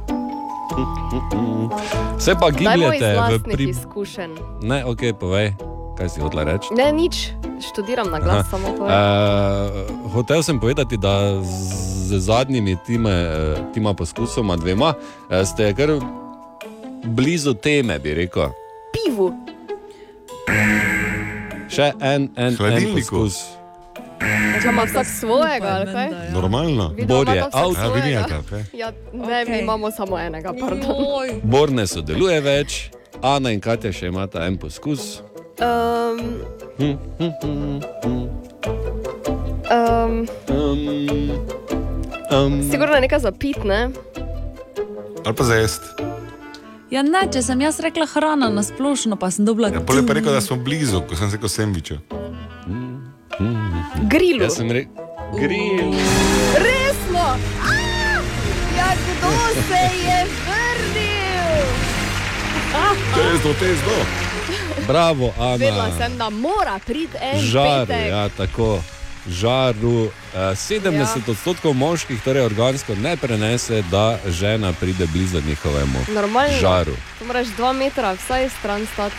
Se pa gibljete v
lastnih
pri...
izkušenj.
Ne, ok, povej, kaj si hotela reči.
Ne, nič, študiram na glas, samo to.
Uh, hotel sem povedati, da z zadnjimi time, eh, tima poskusoma, dvema, ste kar blizu teme, bi rekel.
Pivu.
Še en, en, en
Hladilniku.
poskus.
Če ima vsak svojega, ali kaj?
Normalno.
Vi
Bor
doma
je
imata vsak
avto.
Ja, vi
svojega?
nimate, ok.
Ja, ne, mi imamo samo enega, pardon.
Bor ne sodeluje več, Ana in Katja še imata en poskus.
Um, um,
Um, um,
sigurno je nekaj za pit, ne?
Ali pa za jesti.
Ja, ne, če sem jaz rekla hrana na splošno, pa sem dobila.
Ja, pol je pa rekel, da smo blizu, ko sem rekel sendviču.
Grilu.
Jaz sem rekel, grill.
Resno! Ah! Ja, kdo se je vrnil?
Tezdo, tezdo.
Bravo,
Vedela
Ana.
sem, da mora priti en petek.
ja, tako. Žaru. Eh, 70
Ja.
odstotkov moških, torej organsko, ne prenese, da žena pride blizu njihovemu
Normalno.
žaru.
To moraš dva metra vsaj stran stati.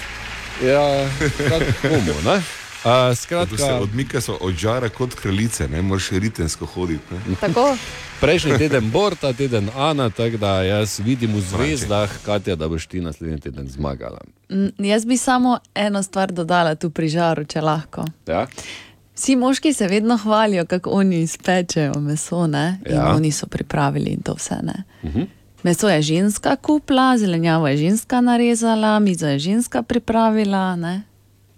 Ja, tako bomo, ne? Uh,
se
skratka,
odmika so od žara kot kraljice, ne moreš ritensko hoditi. Ne?
Tako?
prejšnji teden Bor, ta teden Ana, tako da jaz vidim v zvezdah, Katja, da boš ti naslednji teden zmagala.
Mm, Jaz bi samo eno stvar dodala tu pri žaru, če lahko.
Ja?
Vsi moški se vedno hvalijo, kako oni izpečejo meso, ne? In
Ja.
oni so pripravili in to vse. Ne?
Mhm.
Meso je ženska kupla, zelenjavo je ženska narezala, mizo je ženska pripravila, ne?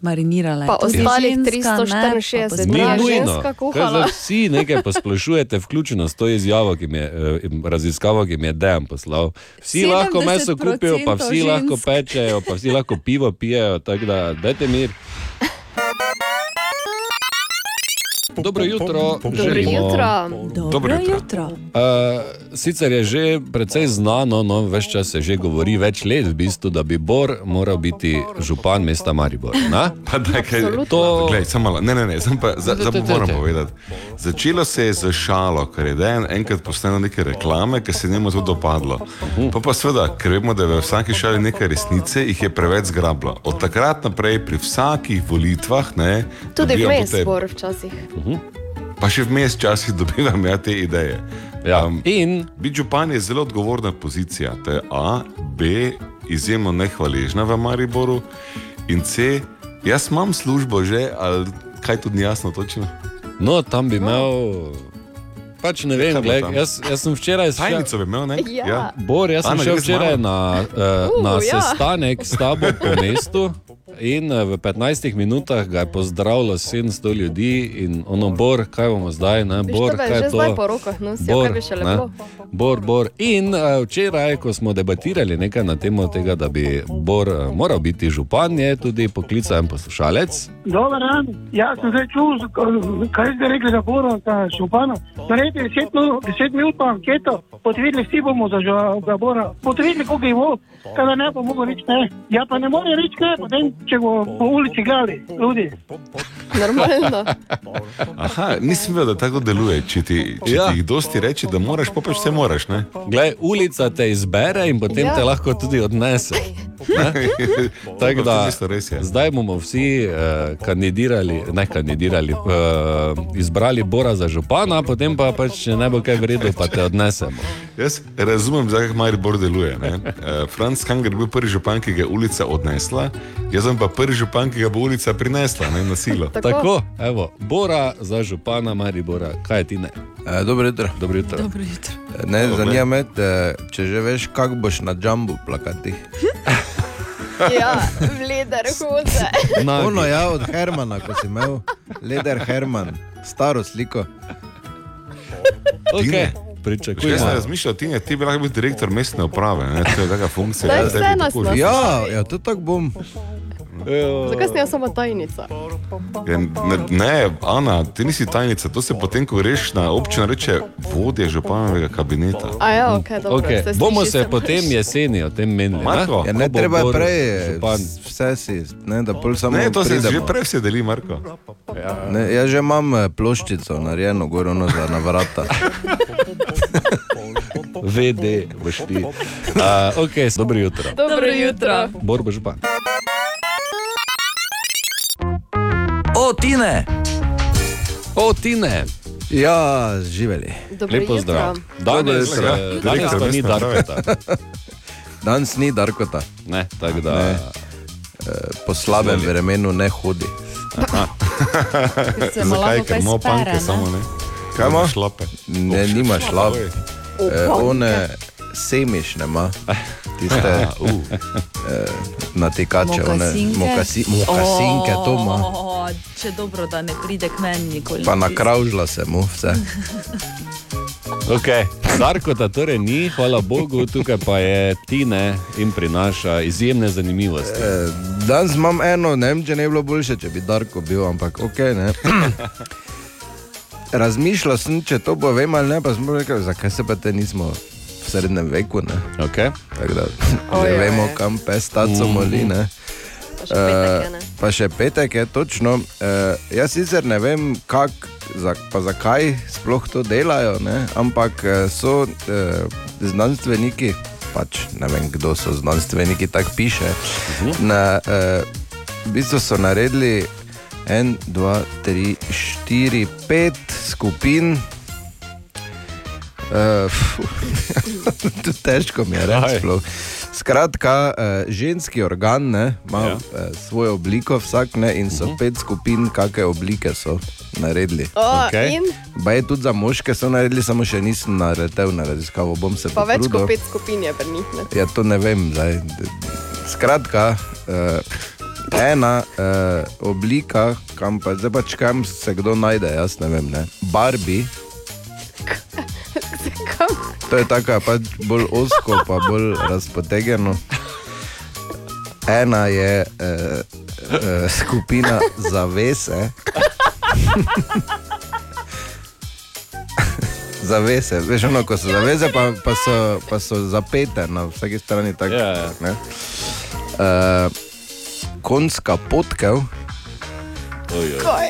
marinirala je.
Pa
tudi
ostalih
ženska,
364
ne, pa
dni je ženska kuhala.
vsi nekaj posplošujete, vključno s to izjavo, ki mi je eh, raziskavo, ki mi je Dejan poslal. Vsi lahko meso kupijo, pa vsi
žensk.
lahko pečejo, pa vsi lahko pivo pijejo, tako da dajte mir. Dobro jutro.
Dobro
želimo.
jutro.
Dobro jutro. Uh, sicer je že precej znano, no, več čas se že govori, več let v bistvu, da bi Bor moral biti župan mesta Maribor. Na?
Pa daj, kaj,
To-
Glej, samo malo, ne, ne, ne, sem pa, za, za, moram povedati. Začelo se je z šalo, ker je en, enkrat posnelo neke reklame, ki se je njemu zelo dopadlo. Pa pa seveda, ker vemo, da je v vsaki šali nekaj resnice, jih je preveč zgrablo. Od takrat naprej pri vsakih volitvah, ne,
Tudi vmes bor včasih.
Pa še vmes včasih dobivam ja, te ideje.
Ja.
Um,
In
biti župan je zelo odgovorna pozicija. To je A, B, izjemno nehvaležna v Mariboru, in C, jaz imam službo že, ali kaj tudi ni jasno točno.
No, tam bi imel. Pač ne vem,
Kaj bo
gled, jaz, jaz sem včeraj šel-
Tajnico bi imel, ne?
Ja.
Bor, jaz sem
Ana,
šel včeraj na, uh,
Uh,
na
ja.
sestanek s tabo po mestu. In eh, v 15 minutah ga je pozdravilo 700 ljudi, in ono, Bor, kaj bomo zdaj, ne, Bor, kaj je to?
po rokah nosil, kaj bi še
ne,
lepo.
Bor, Bor. In uh, včeraj, ko smo debatirali nekaj na temo tega, da bi Bor uh, moral biti župan, je tudi poklical en poslušalec.
Dobar dan, jaz sem zdaj čul, kaj ste rekli za Boro, za župana. Naredite 10 minut, 10 minut anketo, videli, vsi bomo za, za Bora. Videli, koliko je bo, kada ne bo mogel reči ne. Ja pa ne more reči ne, potem, če bo po ulici gledali ljudi.
Normalno.
Aha, nisem vedel, da tako deluje. Če ti, če
Ja.
ja. ti jih dosti reče, da moraš, pa pač vse moraš. Ne?
Glej, ulica te izbere in potem
Ja.
ja. te lahko tudi odnese. Tako da,
je.
zdaj bomo vsi uh, kandidirali, ne kandidirali, uh, izbrali Bora za župana, potem pa pač, če ne bo kaj v redu, pa te odnesemo.
Jaz razumem, zakaj Maribor deluje. Uh, Franz Kanger je bil prvi župan, ki ga je ulica odnesla, jaz sem pa prvi župan, ki ga bo ulica prinesla ne, na silo.
Tako, Tako evo, Bora za župana Maribora, kaj ti ne?
E, dobro jutro.
Dobro jutro.
Dobro jutro.
Ne,
Dobro.
zanima me, eh, če že veš, kako boš na džambu plakati.
Ja, vleder hude.
Ono ja, od Hermana, ko si imel, Leder Herman, staro sliko.
Okay. Pričakujemo.
jaz ne razmišljam, ti, ti bi lahko bil direktor mestne uprave, ne? to je taka funkcija.
Daj
Ja, ja, to tako bom.
Zakaj sem jaz samo tajnica?
Ja, ne, ne, Ana, ti nisi tajnica, to se potem, ko greš na občino, reče vodja županovega kabineta.
A ja, ok, dobro.
Okay.
se
Bomo
sliši
se
se
potem jeseni o tem menili.
Marko?
Ja, ne, treba je prej,
župan.
vse si, ne, da pol samo
Ne, to se
pridemo.
že prej vse deli, Marko.
Ne, jaz že imam eh, ploščico narejeno, gor ono za na vrata.
VD, boš ti. Uh, ok, dobro jutro.
Dobro jutro.
Bor bo župan.
O, Tine!
O, Tine!
Ja, živeli.
Dobro
Lepo zdrav. Danes, eh, danes pa ni Darkota.
Danes ni Darkota.
Ne, tako da.
Ne. Eh, Po slabem
Izvoli.
vremenu ne hodi.
Se mu lahko kaj spere, ne?
Kaj ima?
Šlape.
Ne, nima šlap. Eh, one semišne ima, tiste
uh.
eh, natikače, one
Mokasinke?
mokasi, mokasinke, to ima.
Če dobro, da ne pride k meni nikoli.
Pa nakravžla se mu vse.
Okay. Darkota torej ni, hvala Bogu, tukaj pa je Tine in prinaša izjemne zanimivosti.
Eh, Danes imam eno, ne vem, če ne bi bilo boljše, če bi Darko bil, ampak ok. Ne. Razmišljal sem, če to bo vem ali ne, pa sem rekel, zakaj se pa te nismo v srednjem veku. Ne.
Okay.
Tako da
Oj,
že
oj,
vemo,
oj.
kam pes taco
Mhm.
moli. Ne.
Pa še petek je, ne?
Eh, pa še petek je točno. Uh, jaz sicer ne vem, kak, za, pa zakaj sploh to delajo, ne? ampak eh, so uh, znanstveniki, pač ne vem, kdo so znanstveniki, tako piše. Na, uh, v bistvu so naredili en, dva, tri, štiri, pet skupin. Uh, to težko mi je reči. Skratka, uh, ženski organ ne, ima
Ja.
uh, svojo obliko, vsak ne, in so uh -huh. pet skupin, kakšne oblike so naredili.
O,
Okej.
in
Ba je tudi za moške so naredili, samo še nisem naredil na raziskavo, bom se
pa več
potrudil.
kot pet skupin je pri njih. ne.
Ja, to ne vem. Zdaj. Skratka, uh, ena uh, oblika, kam pa pač kam se kdo najde, jaz ne vem. Ne. Barbie. To je tako, pač bolj osko, pa bolj razpotegeno. Ena je uh, uh, skupina zavese. zavese. Veš, ono, ko so zaveze, pa, pa, so, pa so zapete na vsaki strani. Tak,
Ja, ja.
ne. Uh, konjska potkev.
Kaj?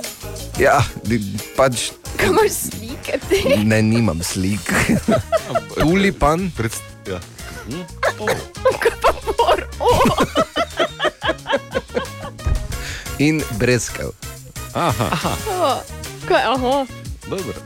Ja, di, pač
Kaj imaš slike te?
ne, nimam slik. Tulipan.
Pred, ja.
Kaj pa mor? Oh.
In brezkev.
Aha.
Oh. Kaj, aha.
Dobro.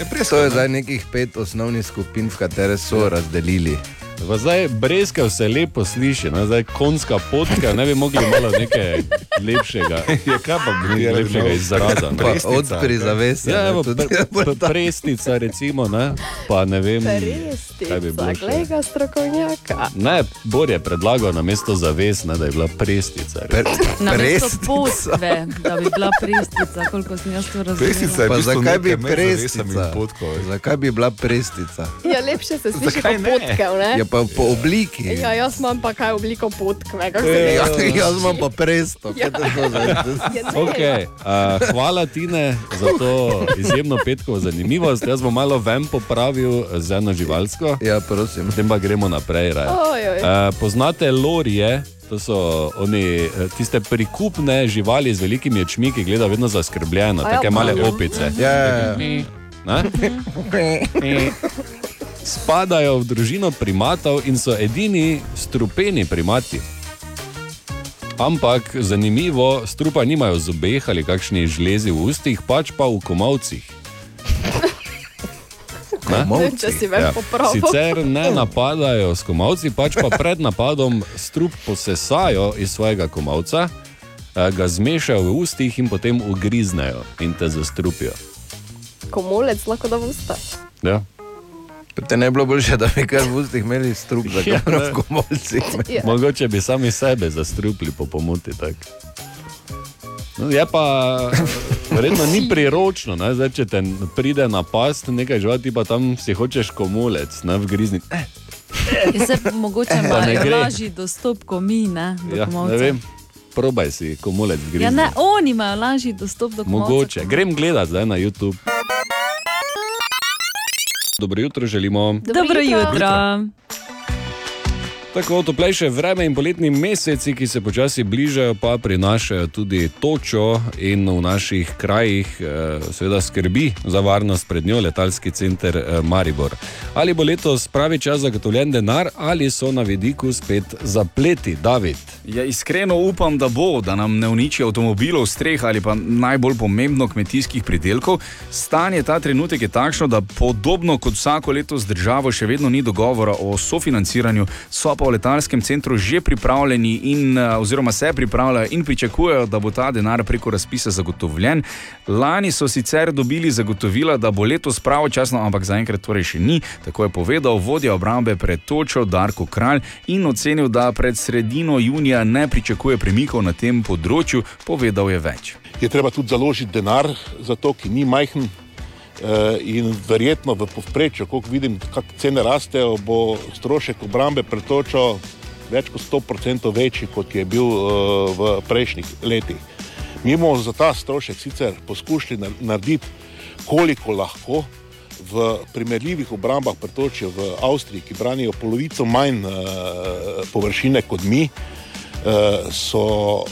To je zdaj nekih pet osnovnih skupin, v katere so razdelili.
Pa zdaj brezka se lepo sliši, ne? zdaj konjska potka, ne bi mogli malo nekaj lepšega,
Ja, kaj pa bi
lepšega izraza. ne?
Pa odpri zavese.
Ja, evo, pre, pre, prestica, recimo, ne? pa ne vem, kaj bi
Prestica,
bilo.
glej ga strokovnjaka.
Ne, Bor je predlagal na mesto zaves, ne, da je bila prestica.
Na mesto potve, da bi bila prestica, koliko sem jaz to razumela.
Pa zakaj bi prestica? Zakaj bi bila prestica?
Ja, lepše se sliši kot
ne?
potkev, ne?
Ja, pa po obliki.
Ja, jaz imam pa kaj obliko potkve. kako se
Ja, jaz imam pa presto.
Ja.
to?
Ja.
Okay, uh, hvala Tine za to izjemno petkovo zanimivost. Jaz bom malo ven popravil z eno živalsko.
Ja, prosim.
Potem pa gremo naprej.
Oj, oj.
Uh, poznate lorije? To so oni, eh, tiste prikupne živali z velikimi očmi, ki gledajo vedno zaskrbljeno,
ja,
tako male
poznam.
opice.
Ja, ja, ja.
Ne? Spadajo v družino primatov in so edini strupeni primati. Ampak zanimivo, strupa nimajo v zobeh ali kakšni žlezi v ustih, pač pa v komovcih. Ne?
Komovci? Če si več popravil.
Sicer ne napadajo s komovci, pač pa pred napadom strup posesajo iz svojega komovca, eh, ga zmešajo v ustih in potem ugriznejo in te zastrupijo.
Komolec lahko da v usta.
Ja.
Te ne bi bilo boljše, da bi kar v ustih imeli strup, da
Ja, ne.
v komolcih.
Ja.
Mogoče bi sami sebe zastrupili po pomoti. tak. No, je pa verjetno ni priročno, ne? Zdaj, če te pride na past nekaj živali, ti pa tam si hočeš komolec, ne vgrizni. Eh,
Je se mogoče
ne
malo lažji dostop, ko mi, ne? do
ja,
komolca.
ne vem, probaj si komolec vgrizni.
Ja, ne, oni imajo lažji dostop do komovca.
Mogoče. Grem gledat zdaj na YouTube. Dobro jutro želimo.
Dobro jutro.
Tako toplejše vreme in poletni meseci, ki se počasi bližajo, pa prinašajo tudi točo in v naših krajih, eh, seveda, skrbi za varnost pred njo letalski center eh, Maribor. Ali bo letos pravi čas zagotovljen denar, ali so na vidiku spet zapleti, David.
Ja, iskreno upam, da bo, da nam ne uniči avtomobilov, streh ali pa najbolj pomembno kmetijskih pridelkov. Stanje ta trenutek je takšno, da podobno kot vsako leto z državo še vedno ni dogovora o sofinanciranju, so pa v letalskem centru že pripravljeni in eh, oziroma se pripravljajo in pričakujejo, da bo ta denar preko razpisa zagotovljen. Lani so sicer dobili zagotovila, da bo letos pravočasno, ampak zaenkrat torej še ni, tako je povedal vodja obrambe pred točo Darko Kralj in ocenil, da pred sredino junija ne pričakuje premikov na tem področju, povedal je več.
je treba tudi založiti denar za to, ki ni majhen. Eh, In verjetno v povprečju, ko vidim, kako cene rastejo, bo strošek obrambe pretočo več kot 100% večji, kot je bil eh, v prejšnjih letih. Mi bomo za ta strošek sicer poskušali na- narediti, koliko lahko. V primerljivih obrambah pretočijo v Avstriji, ki branijo polovico manj uh, površine kot mi, uh, so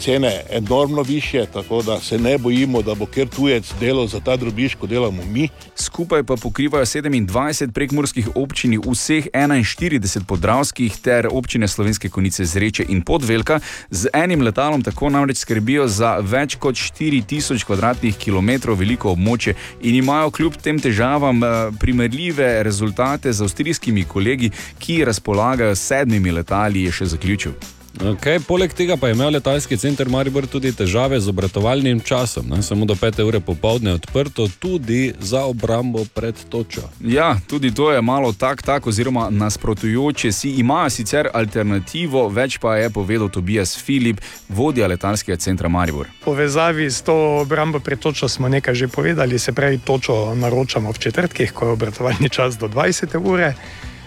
cene enormno više, tako da se ne bojimo, da bo ker tujec delal za ta drobiž, kot delamo mi.
Skupaj pa pokrivajo 27 prekmorskih občin, vseh 41 podravskih ter občine Slovenske konice Zreče in Podvelka. Z enim letalom tako namreč skrbijo za več kot 4000 km2 veliko območje in imajo kljub tem težavam eh, primerljive rezultate z avstrijskimi kolegi, ki razpolagajo sedmimi letali, je še zaključil.
Okay, poleg tega pa je imel letalski center Maribor tudi težave z obratovalnim časom. Ne? Samo do 5 ure popovdne je odprto, tudi za obrambo pred točo.
Ja, tudi to je malo tak, tak oziroma nasprotujoče si. Imajo sicer alternativo, več pa je povedal Tobias Filip, vodja letalskega centra Maribor.
povezavi s to obrambo pred točo smo nekaj že povedali, se pravi, točo naročamo v četrtkih, ko je obratovalni čas do 20. ure.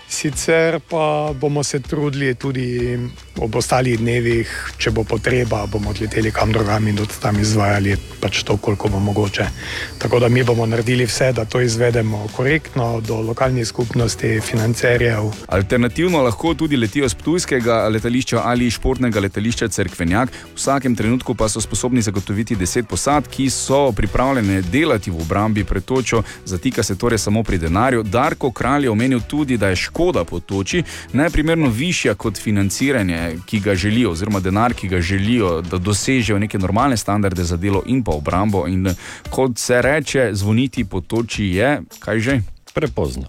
Sicer pa bomo se trudili tudi ob ostalih dnevih, če bo potreba, bomo odleteli kam drugam in tudi tam izvajali pač to, koliko bo mogoče. Tako da mi bomo naredili vse, da to izvedemo korektno do lokalnih skupnosti, financerjev.
Alternativno lahko tudi letijo z Ptujskega letališča ali športnega letališča Cerkvenjak. V vsakem trenutku pa so sposobni zagotoviti 10 posad, ki so pripravljene delati v obrambi pred točo, zatika se torej samo pri denarju. Darko Kralj je omenil tudi, da je škoda po toči neprimerno višja kot financiranje, ki ga želijo, oziroma denar, ki ga želijo, da dosežejo neke normalne standarde za delo in pa obrambo. In kot se reče, zvoniti po toči je, kaj že?
Prepozno.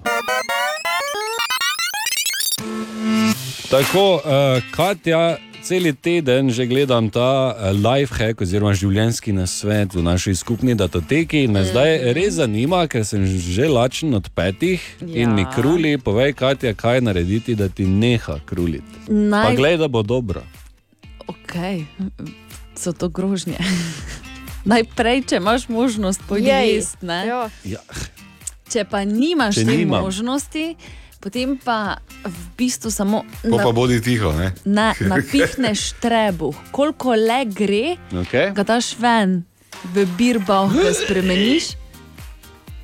Tako, uh, Katja, cel teden že gledam ta uh, life hack oziroma življenjski nasvet v naši skupni datoteki in me zdaj res zanima, ker sem že lačen od petih ja. in mi
Ja.
kruli, povej, Katja, kaj narediti, da ti neha kruliti.
Naj-
Pa glej, da bo dobro.
Ok, so to grožnje. Najprej, če imaš možnost
Jej.
pojesti, ne?
Ja.
Če pa nimaš
Če
te
nimam.
možnosti, potem pa v bistvu samo
Po pa bodi tiho, ne?
na, napihneš trebuh, koliko le gre,
Okay.
ga daš ven, v birbah ga spremeniš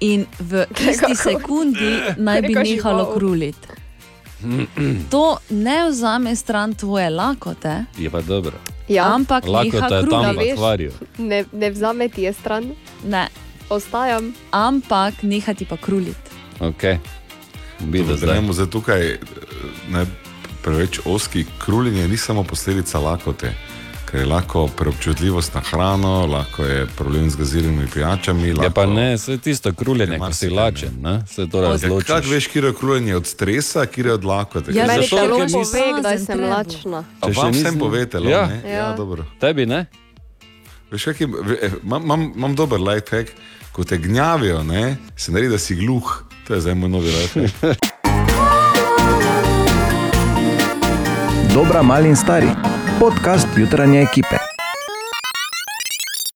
in v isti sekundi naj bi nehalo kruliti. To ne vzame stran tvoje lakote,
Je pa dobro.
Ja.
ampak
Lakota je tam v akvariju.
Ne, ne vzame ti je stran.
Ne.
Ostajam.
Ampak nehati pa kruliti.
Okay. Bida
Da
zdaj.
bomo zdaj tukaj eh, ne, preveč oski. Kruljenje ni samo posledica lakote, ker je lahko preobčutljivost na hrano, lahko je problem z gaziranimi pijačami.
Ja, pa ne, vse tisto kruljenje, ko si lačen, ne? se to razloči.
Kako veš, kje je kruljenje od stresa, kje je od lakote?
Ja, meni telo
ker
pove, kdaj sem lačna.
A vam vsem povete, lo,
Ja.
ne?
Ja.
ja, dobro.
Tebi ne?
Veš, kak je, ve- eh, imam, imam, imam dober life hack, ko te gnjavijo, ne, se naredi, da si gluh. To je zdaj moj novi hack.
Dobra, mali in stari. Podcast jutranje ekipe.